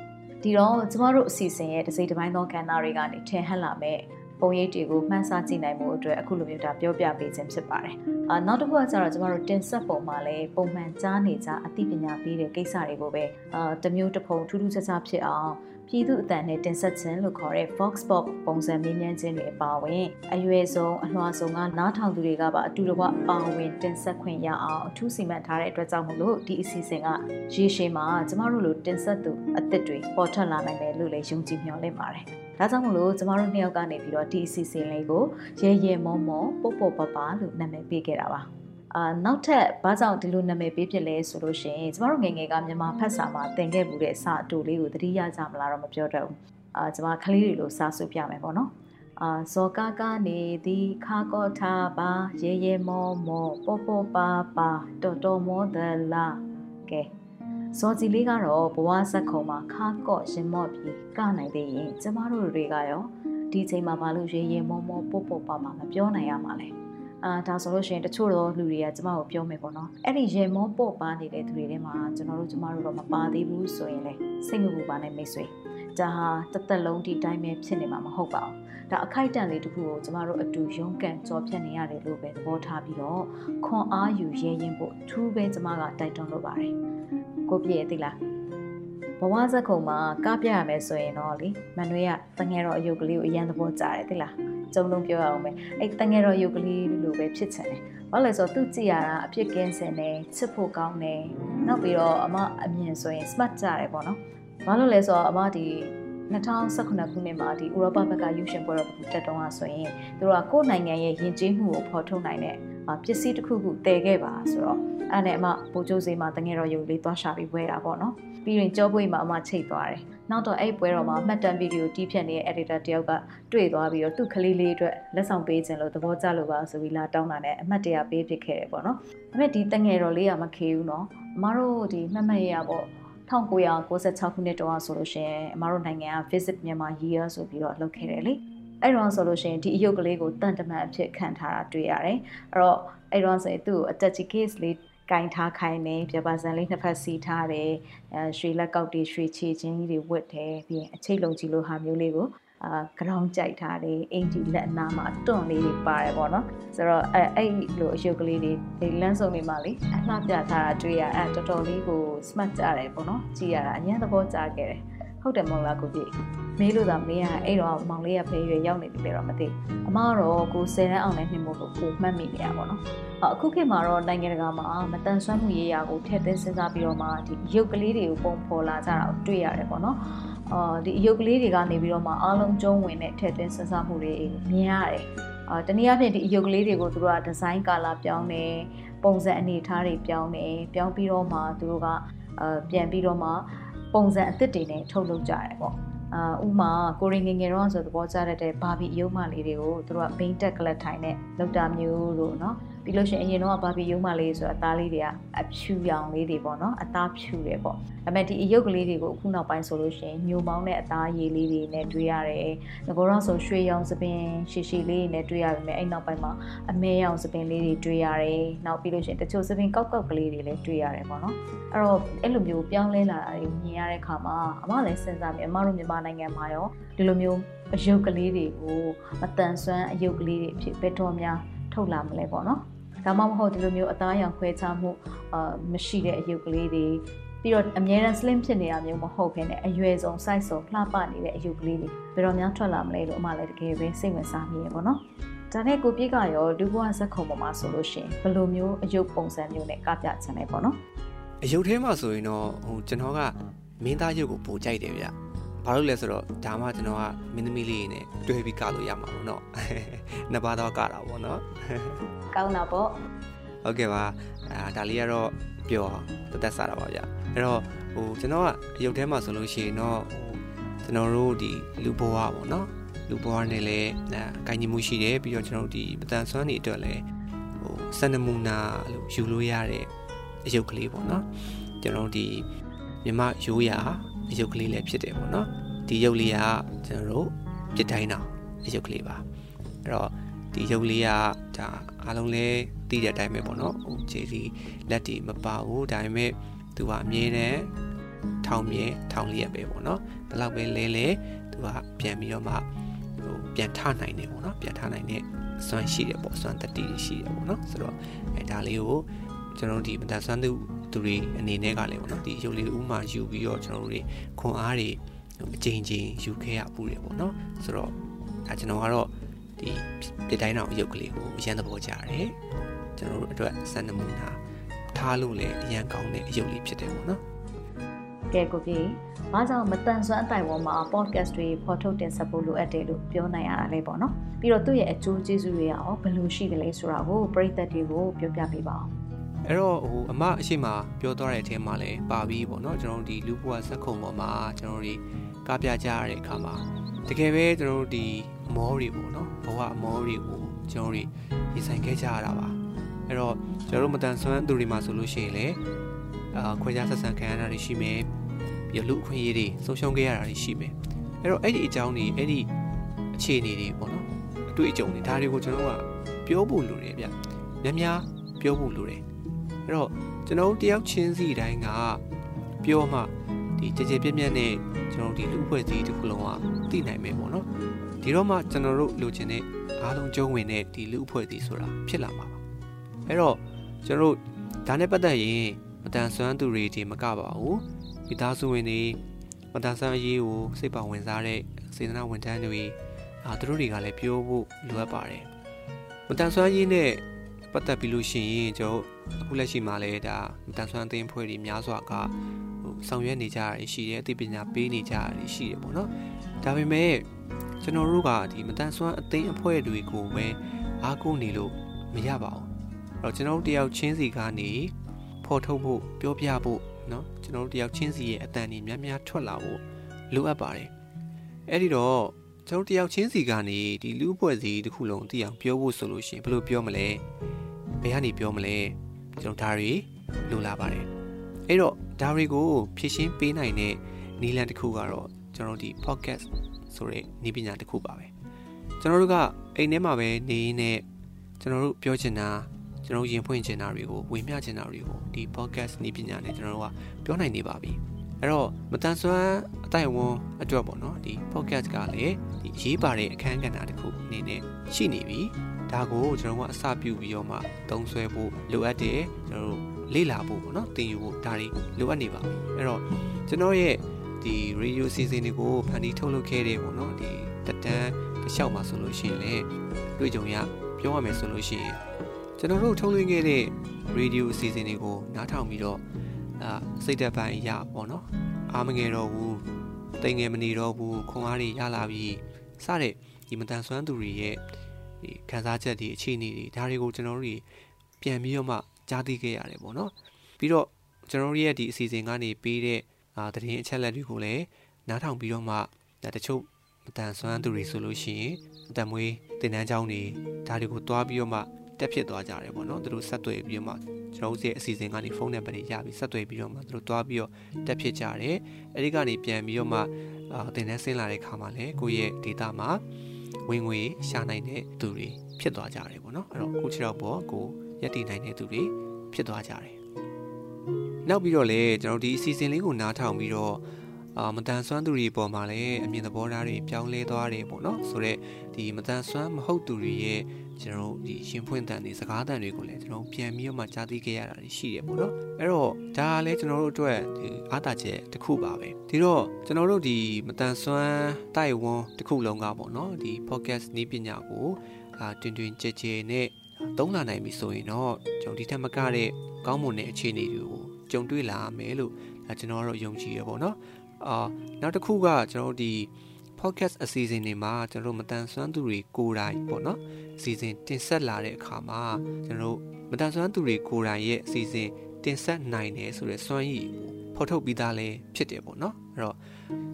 ဒီတော့ကျမတို့အစီအစဉ်ရဲ့တစ်စိတ်တစ်ပိုင်းသောကဏ္ဍတွေကနေထင်ဟပ်လာမဲ့ပုံရိပ်တွေကိုမှန်းဆကြည့်နိုင်မှုအတွက်အခုလိုမျိုးဒါပြောပြပေးခြင်းဖြစ်ပါတယ်။အာနောက်တစ်ခုကကျတော့ကျမတို့တင်ဆက်ပုံမှာလည်းပုံမှန်ကြားနေကြအသိပညာပေးတဲ့ကိစ္စတွေကိုပဲအာတမျိုးတစ်ဖုံထူးထူးခြားခြားဖြစ်အောင် ပြည်သူအတန်နဲ့တင်ဆက်ခြင်းလို့ခေါ်တဲ့ Vox Pop ပုံစံမေးမြန်းခြင်းတွေအပါအဝင်အရွယ်ဆုံးအလွှာဆုံးကနားထောင်သူတွေကပါအတူတကွပါဝင်တင်ဆက်ခွင့်ရအောင်အထူးစီမံထားတဲ့အတွက်ကြောင့်မို့လို့ဒီအစီအစဉ်ကရေရှည်မှာကျမတို့လိုတင်ဆက်သူအသစ်တွေပေါ်ထွက်လာနိုင်မယ်လို့လည်းယုံကြည်မျှော်လင့်ပါတယ်။ဒါကြောင့်မို့လို့ကျမတို့နှစ်ယောက်ကနေပြီးတော့ဒီအစီအစဉ်လေးကိုရဲရဲမောမောပုတ်ပုတ်ပပလို့နာမည်ပေးခဲ့တာပါ။ အာနောက်ထပ်ဘာကြောင့်ဒီလိုနာမည်ပေးဖြစ်လဲဆိုလို့ရှိရင်ကျမတို့ငယ်ငယ်ကမြန်မာဖတ်စာမှာသင်ခဲ့မှုတဲ့စာအတူလေးကိုသတိရကြမလားတော့မပြောတော့ဘူးအာကျမကလေးတွေလိုစာစုပြမယ်ပေါ့နော်အာဇောကာကနေသည်ခါကောထားပါရဲရဲမောမောပေါပေါပါပါတော်တော်မောဒလာကဲဇော်ကြီးလေးကတော့ဘဝဆက်ခုံမှာခါကော့ရင်မော့ပြီးကနိုင်သေးရင်ကျမတို့တွေကရောဒီချိန်မှာဘာလို့ရဲရဲမောမောပေါပေါပါပါမပြောနိုင်ရမှာလဲ အာဒါဆိုလို့ရှိရင်တချို့တော့လူတွေကကျမကိုပြောမယ်ပေါ့နော်အဲ့ဒီရေမောပေါ့ပါနေတဲ့သူတွေထဲမှာကျွန်တော်တို့ကျမတို့တော့မပါသေးဘူးဆိုရင်လေစိတ်မပူပါနဲ့မိတ်ဆွေဒါဟာတသက်လုံးဒီတိုင်းပဲဖြစ်နေမှာမဟုတ်ပါဘူးဒါအခိုက်အတန့်လေးတစ်ခုကိုကျမတို့အတူရုန်းကန်ကြော်ဖြတ်နေရတယ်လို့ပဲသဘောထားပြီးတော့ခွန်အားယူရဲရင်ဖို့အထူးပဲကျမကတိုက်တွန်းလိုပါတယ်ကိုပြည့်သိလား ဘဝဇက်ခုံမှာကားပြရမယ်ဆိုရင်တော့လေမန်နွေကတငယ်တော့အယုတ်ကလေးကိုအရန်သဘောကျတယ်သိလားကျုံလုံးပြောရအောင်မယ်အဲ့တငယ်တော့ယုတ်ကလေးလိုပဲဖြစ်ချင်တယ်ဘာလဲဆိုတော့သူကြည့်ရတာအဖြစ်ကင်းစင်တယ်ချစ်ဖို့ကောင်းတယ်နောက်ပြီးတော့အမအမြင်ဆိုရင် smart ကြတယ်ပေါ့နော်ဘာလို့လဲဆိုတော့အမဒီ2019ခုနှစ်မှာဒီဥရောပဘက်ကယူရှင်ပွဲတော်တက်တုံးอ่ะဆိုရင်သူတို့ကကိုယ့်နိုင်ငံရဲ့ယဉ်ကျေးမှုကိုဖော်ထုတ်နိုင်တဲ့ပစ္စည်းတစ်ခုခုတည်ခဲ့ပါဆိုတော့ အဲ့နဲ့အမပိုကျိုးစေးမှာတငယ်တော်ယုံလေးသွားရှာပြီးဝဲတာပေါ့နော်ပြီးရင်ကြောပွေးမှာအမချိတ်သွားတယ်နောက်တော့အဲ့ပွဲတော်မှာမှတ်တမ်းဗီဒီယိုတီးဖြတ်နေတဲ့ editor တယောက်ကတွေ့သွားပြီးတော့သူ့ကလေးလေးအတွက်လက်ဆောင်ပေးခြင်းလို့သဘောကျလို့ပါဆိုပြီးလာတောင်းတာနဲ့အမှတ်တရပေးဖြစ်ခဲ့တယ်ပေါ့နော်ဒါပေမဲ့ဒီတငယ်တော်လေးကမခေဘူးနော်အမတို့ဒီမှတ်မှတ်ရရပေါ့1996ခုနှစ်တုန်းကဆိုလို့ရှိရင်အမတို့နိုင်ငံက visit Myanmar year ဆိုပြီးတော့လုပ်ခဲ့တယ်လေအဲ့တော့ဆိုလို့ရှိရင်ဒီအယုတ်ကလေးကိုတန်တမန်အဖြစ်ခံထားတာတွေ့ရတယ်အဲ့တော့အဲ့တော့ဆိုရင်သူ့ကို attach case လေး ကင်ထားခိုင်းတယ်ပြပါစံလေးနှစ်ဖက်စီထားတယ်အဲရွှေလက်ကောက်တွေရွှေချေချင်းကြီးတွေဝတ်တယ်ပြီးရင်အချိတ်လုံးကြီးလိုဟာမျိုးလေးကိုအာဂရောင်းကြိုက်ထားတယ်အင်ဂျီလက်အနားမှာအတွန့်လေးတွေပါတယ်ပေါ့နော်ဆိုတော့အဲအဲ့လိုအယုတ်ကလေးတွေဒီလမ်းစုံတွေမှာလေအလှပြထားတာတွေ့ရအဲတော်တော်လေးကို smart ကြတယ်ပေါ့နော်ကြည့်ရတာအញ្ញသဘောကျခဲ့တယ် ဟုတ်တယ်မဟုတ်လားကိုပြည့်မေးလို့သာမေးရအဲ့တော့မောင်လေးကဖေးရွယ်ရောက်နေပြီလေတော့မသိအမကတော့ကိုဆယ်တန်းအောင်နဲ့နှိမ့်မို့လို့ကိုမှတ်မိနေရပါတော့အခုခေတ်မှာတော့နိုင်ငံတကာမှာမတန်ဆွမ်းမှုရေးရာကိုထည့်သွင်းစဉ်းစားပြီးတော့မှဒီရုပ်ကလေးတွေကိုပုံဖော်လာကြတာကိုတွေ့ရတယ်ပေါ့နော်အာဒီရုပ်ကလေးတွေကနေပြီးတော့မှအားလုံးကျုံးဝင်တဲ့ထည့်သွင်းစဉ်းစားမှုတွေမြင်ရတယ်အာတနည်းအားဖြင့်ဒီအယုတ်ကလေးတွေကိုသူတို့ကဒီဇိုင်းကာလာပြောင်းတယ်ပုံစံအနေအထားတွေပြောင်းတယ်ပြောင်းပြီးတော့မှသူတို့ကအာပြန်ပြီးတော့မှ ပုံစံအသစ်တွေနဲ့ထုတ်လုပ်ကြရတယ်ပေါ့အာဥမာကိုရီငငယ်တော့ဆိုသဘောကျတဲ့ဘာဘီအယုံမလေးတွေကိုသူတို့ကဘိန်းတက်ကလက်ထိုင်နဲ့လောက်တာမျိုးလို့နော် ပြီးလို့ရှိရင်အရင်တော့ဘာဘီယုံမလေးဆိုတော့အသားလေးတွေကအဖြူရောင်လေးတွေပေါ့နော်အသားဖြူတယ်ပေါ့ဒါပေမဲ့ဒီအယုတ်ကလေးတွေကိုအခုနောက်ပိုင်းဆိုလို့ရှိရင်ညိုမောင်းတဲ့အသားရည်လေးတွေနဲ့တွေ့ရတယ်ငကောတော့ဆိုရွှေရောင်စပင်ရှည်ရှည်လေးတွေနဲ့တွေ့ရပေမဲ့အဲ့နောက်ပိုင်းမှာအမဲရောင်စပင်လေးတွေတွေ့ရတယ်နောက်ပြီးလို့ရှိရင်တချို့စပင်ကောက်ကောက်ကလေးတွေလည်းတွေ့ရတယ်ပေါ့နော်အဲ့တော့အဲ့လိုမျိုးပြောင်းလဲလာတာတွေမြင်ရတဲ့အခါမှာအမလည်းစဉ်းစားမိအမတို့မြန်မာနိုင်ငံမှာရောဒီလိုမျိုးအယုတ်ကလေးတွေကိုမတန်ဆွမ်းအယုတ်ကလေးတွေအဖြစ်ဘယ်တော့မှထုတ်လာမလဲပေါ့နော် ဒါမှမဟုတ်ဒီလိုမျိုးအသားအရောင်ခွဲခြားမှုအာမရှိတဲ့အယုတ်ကလေးတွေပြီးတော့အများရန် slim ဖြစ်နေတာမျိုးမဟုတ်ဘဲနဲ့အရွယ်ဆုံး size ဆုံးလှပနေတဲ့အယုတ်ကလေးတွေဘယ်တော့မှထွက်လာမလဲလို့အမလည်းတကယ်ပဲစိတ်ဝင်စားမိရပါတော့။ဒါနဲ့ကိုပြည့်ကရောဒူဘွားဇက်ခုံပေါ်မှာဆိုလို့ရှိရင်ဘယ်လိုမျိုးအယုတ်ပုံစံမျိုးနဲ့ကပြချင်လဲပေါ့နော်။အယုတ်ထဲမှာဆိုရင်တော့ဟိုကျွန်တော်ကမင်းသားရုပ်ကိုပိုကြိုက်တယ်ဗျ။ ဘာလို့လဲဆိုတော့ဒါမှကျွန်တော်ကမင်းသမီးလေးနဲ့တွဲပြီးကလို့ရမှာပေါ့နော်နှစ်ပါးတော့ကတာပေါ့နော်ကောင်းတာပေါ့ဟုတ်ကဲ့ပါအာဒါလေးကတော့ပြောတသက်စားတာပါဗျအဲ့တော့ဟိုကျွန်တော်ကအရုပ်ထဲမှာဆိုလို့ရှိရင်တော့ဟိုကျွန်တော်တို့ဒီလူဘဝပေါ့နော်လူဘဝနဲ့လည်းအဲကိုင်ညီမှုရှိတယ်ပြီးတော့ကျွန်တော်တို့ဒီပတန်ဆွမ်းနေအတွက်လည်းဟိုစန္ဒမူနာလို့ယူလို့ရတဲ့အရုပ်ကလေးပေါ့နော်ကျွန်တော်ဒီမြမရိုးရာ အယုတ်ကလေးလည်းဖြစ်တယ်ပေါ့နော်ဒီယုတ်လေးကကျွန်တော်တို့ပြစ်တိုင်းတော့အယုတ်ကလေးပါအဲ့တော့ဒီယုတ်လေးကဒါအားလုံးလည်းသိတဲ့အတိုင်းပဲပေါ့နော်ဟိုခြေစီလက်တီမပါဘူးဒါပေမဲ့သူကအမြဲတမ်းထောင်မြဲထောင်လျက်ပဲပေါ့နော်ဘယ်လောက်ပဲလဲလဲသူကပြန်ပြီးတော့မှဟိုပြန်ထနိုင်တယ်ပေါ့နော်ပြန်ထနိုင်တဲ့စွမ်းရှိတယ်ပေါ့စွမ်းတတိရှိတယ်ပေါ့နော်ဆိုတော့အဲဒါလေးကိုကျွန်တော်တို့ဒီမတန်ဆွမ်းသူ သူတွေအနေနဲ့ကလည်းပေါ့နော်ဒီရုပ်လေးဥမာယူပြီးတော့ကျွန်တော်တို့တွေခွန်အားတွေအချိန်ချင်းယူခဲ့ရပူတယ်ပေါ့နော်ဆိုတော့ဒါကျွန်တော်ကတော့ဒီပြတိုင်းတော်ရုပ်ကလေးကိုအရန်သဘောကျတယ်ကျွန်တော်တို့အတွက်စံနမူနာထားလို့လည်းအရန်ကောင်းတဲ့အရုပ်လေးဖြစ်တယ်ပေါ့နော်ကဲကိုကြီးဘာကြောင့်မတန်ဆွမ်းအတိုင်ပေါ်မှာ podcast တွေဖော်ထုတ်တင်ဆက်ဖို့လိုအပ်တယ်လို့ပြောနိုင်ရတာလဲပေါ့နော်ပြီးတော့သူ့ရဲ့အကျိုးကျေးဇူးတွေရောဘယ်လိုရှိတယ်လဲဆိုတာကိုပရိသတ်တွေကိုပြောပြပေးပါအောင် အဲ့တော့ဟိုအမအရှိမပြောသွားတဲ့အထက်မှာလည်းပါပြီးပေါ့နော်ကျွန်တော်တို့ဒီလူဘဝဇက်ခုံပေါ်မှာကျွန်တော်တို့ဒီကားပြကြရတဲ့အခါမှာတကယ်ပဲကျွန်တော်တို့ဒီအမောတွေပေါ့နော်ဘဝအမောတွေကိုကျွန်တော်တို့ရေဆိုင်ခဲ့ကြရတာပါအဲ့တော့ကျွန်တော်တို့မတန်ဆွမ်းသူတွေမှာဆိုလို့ရှိရင်လည်းအာခွဲခြားဆက်ဆံခံရတာတွေရှိမယ်ပြီးလူအခွင့်အရေးတွေဆုံးရှုံးခဲ့ရတာတွေရှိမယ်အဲ့တော့အဲ့ဒီအကြောင်းတွေအဲ့ဒီအခြေအနေတွေပေါ့နော်အတွေ့အကြုံတွေဒါတွေကိုကျွန်တော်ကပြောဖို့လိုတယ်ဗျများများပြောဖို့လိုတယ် အဲ့တော့ကျွန်တော်တို့တယောက်ချင်းစီတိုင်းကပြောမှဒီကြကြပြက်ပြက်နဲ့ကျွန်တော်ဒီလူအဖွဲ့အစည်းတစ်ခုလုံးကသိနိုင်မယ်ပေါ့နော်ဒီတော့မှကျွန်တော်တို့လိုချင်တဲ့အားလုံးကျုံးဝင်တဲ့ဒီလူအဖွဲ့အစည်းဆိုတာဖြစ်လာမှာပါအဲ့တော့ကျွန်တော်တို့ဒါနဲ့ပတ်သက်ရင်မတန်ဆွမ်းသူတွေဒီမကပါဘူးမိသားစုဝင်တွေမတန်ဆွမ်းအရေးကိုစိတ်ပါဝင်စားတဲ့စေတနာဝန်ထမ်းတွေအာသူတို့တွေကလည်းပြောဖို့လိုအပ်ပါတယ်မတန်ဆွမ်းရေးနဲ့ပတ်သက်ပြီးလို့ရှိရင်ကျွန်တော် အခုလက်ရှိမှာလည်းဒါမတန်ဆွမ်းအသင်းဖွဲ့တွေများစွာကဟိုဆောင်ရွက်နေကြရရှိတယ်အသိပညာပေးနေကြရရှိတယ်ပေါ့နော်ဒါပေမဲ့ကျွန်တော်တို့ကဒီမတန်ဆွမ်းအသင်းအဖွဲ့တွေကိုပဲအားကိုးနေလို့မရပါဘူးအဲ့တော့ကျွန်တော်တို့တယောက်ချင်းစီကနေဖော်ထုတ်ဖို့ပြောပြဖို့เนาะကျွန်တော်တို့တယောက်ချင်းစီရဲ့အတန်ကြီးများများထွက်လာဖို့လိုအပ်ပါတယ်အဲ့ဒီတော့ကျွန်တော်တယောက်ချင်းစီကနေဒီလူအဖွဲ့စီတစ်ခုလုံးသိအောင်ပြောဖို့ဆိုလို့ရှိရင်ဘယ်လိုပြောမလဲဘယ်ကနေပြောမလဲ ကျွန်တော်ဒါတွေလိုလာပါတယ်အဲ့တော့ဒါတွေကိုဖြည့်ရှင်းပေးနိုင်တဲ့နီလန်တစ်ခုကတော့ကျွန်တော်ဒီ podcast ဆိုတဲ့နီးပညာတစ်ခုပါပဲကျွန်တော်တို့ကအိမ်ထဲမှာပဲနေရင်းနဲ့ကျွန်တော်တို့ပြောချင်တာကျွန်တော်ရင်ဖွင့်ချင်တာတွေကိုဝေမျှချင်တာတွေကိုဒီ podcast နည်းပညာနဲ့ကျွန်တော်တို့ကပြောနိုင်နေပါပြီအဲ့တော့မတန်ဆွမ်းအတိုင်ဝန်းအတွက်ပေါ့နော်ဒီ podcast ကလည်းဒီရေးပါတဲ့အခန်းကဏ္ဍတစ်ခုအနေနဲ့ရှိနေပြီ ဒါကိုကျွန်တော်ကအစပြုပြီးတော့မှသုံးဆွဲဖို့လိုအပ်တယ်ကျွန်တော်တို့လေ့လာဖို့ပေါ့နော်သင်ယူဖို့ဒါတွေလိုအပ်နေပါပြီအဲ့တော့ကျွန်တော်ရဲ့ဒီ radio season တွေကိုဖန်တီးထုတ်လုပ်ခဲ့တဲ့ပေါ့နော်ဒီတက်တန်းတစ်လျှောက်မှာဆိုလို့ရှိရင်လည်းတွေ့ကြုံရပြောရမယ်ဆိုလို့ရှိရင်ကျွန်တော်တို့ထုတ်လွှင့်ခဲ့တဲ့ radio season တွေကိုနားထောင်ပြီးတော့အာစိတ်သက်ပိုင်းရပေါ့နော်အားမငယ်တော့ဘူးတိမ်ငယ်မနေတော့ဘူးခွန်အားတွေရလာပြီးစတဲ့ဒီမတန်ဆွမ်းသူတွေရဲ့ ဒီခံစားချက်တွေအခြေအနေတွေဒါတွေကိုကျွန်တော်တို့ပြန်ပြီးတော့မှကြားသိခဲ့ရတယ်ပေါ့နော်ပြီးတော့ကျွန်တော်တို့ရဲ့ဒီအစီအစဉ်ကနေပေးတဲ့အာတရင်အချက်လက်တွေကိုလည်းနားထောင်ပြီးတော့မှဒါတချို့မတန်ဆွမ်းသူတွေဆိုလို့ရှိရင်အတမွေးတင်တန်းချောင်းတွေဒါတွေကိုတွားပြီးတော့မှတက်ဖြစ်သွားကြတယ်ပေါ့နော်သူတို့ဆက်သွယ်ပြီးတော့မှကျွန်တော်တို့ရဲ့အစီအစဉ်ကနေဖုန်းနံပါတ်တွေရပြီးဆက်သွယ်ပြီးတော့မှသူတို့တွားပြီးတော့တက်ဖြစ်ကြတယ်အဲဒီကနေပြန်ပြီးတော့မှအာတင်တန်းဆင်းလာတဲ့ခါမှာလည်းကိုယ့်ရဲ့ data မှာ ဝင်ငွေရှာနိုင်တဲ့သူတွေဖြစ်သွားကြတယ်ပေါ့နော်အဲ့တော့ကိုချီတော့ပေါ်ကိုရက်တည်နိုင်တဲ့သူတွေဖြစ်သွားကြတယ်နောက်ပြီးတော့လည်းကျွန်တော်ဒီအစီအစဉ်လေးကိုနားထောင်ပြီးတော့ အာမတန်ဆွမ်းသူတွေပေါ်မှာလည်းအမြင်သဘောထားတွေပြောင်းလဲသွားတယ်ပေါ့နော်ဆိုတော့ဒီမတန်ဆွမ်းမဟုတ်သူတွေရဲ့ကျွန်တော်ဒီရှင်ဖွင့်တန်တွေစကားတန်တွေကိုလည်းကျွန်တော်ပြန်ပြီးတော့မှကြားသိခဲ့ရတာရှိတယ်ပေါ့နော်အဲ့တော့ဒါကလည်းကျွန်တော်တို့အတွက်ဒီအားတာချက်တစ်ခုပါပဲဒီတော့ကျွန်တော်တို့ဒီမတန်ဆွမ်းတိုက်ဝန်းတစ်ခုလုံးကပေါ့နော်ဒီ podcast နည်းပညာကိုအာတွင်တွင်ကြဲကြဲနဲ့သုံးလာနိုင်ပြီဆိုရင်တော့ကျွန်တော်ဒီထက်မကတဲ့ကောင်းမွန်တဲ့အခြေအနေတွေကိုကြုံတွေ့လာမယ်လို့ကျွန်တော်တို့ယုံကြည်ရပေါ့နော် အာနောက်တစ်ခုကကျွန်တော်တို့ဒီ podcast အစီအစဉ်တွေမှာကျွန်တော်တို့မတန်ဆွမ်းသူတွေကိုယ်တိုင်ပေါ့နော်အစီအစဉ်တင်ဆက်လာတဲ့အခါမှာကျွန်တော်တို့မတန်ဆွမ်းသူတွေကိုယ်တိုင်ရဲ့အစီအစဉ်တင်ဆက်နိုင်တယ်ဆိုတဲ့စွမ်းရည်ဖော်ထုတ်ပြီးသားလဲဖြစ်တယ်ပေါ့နော်အဲ့တော့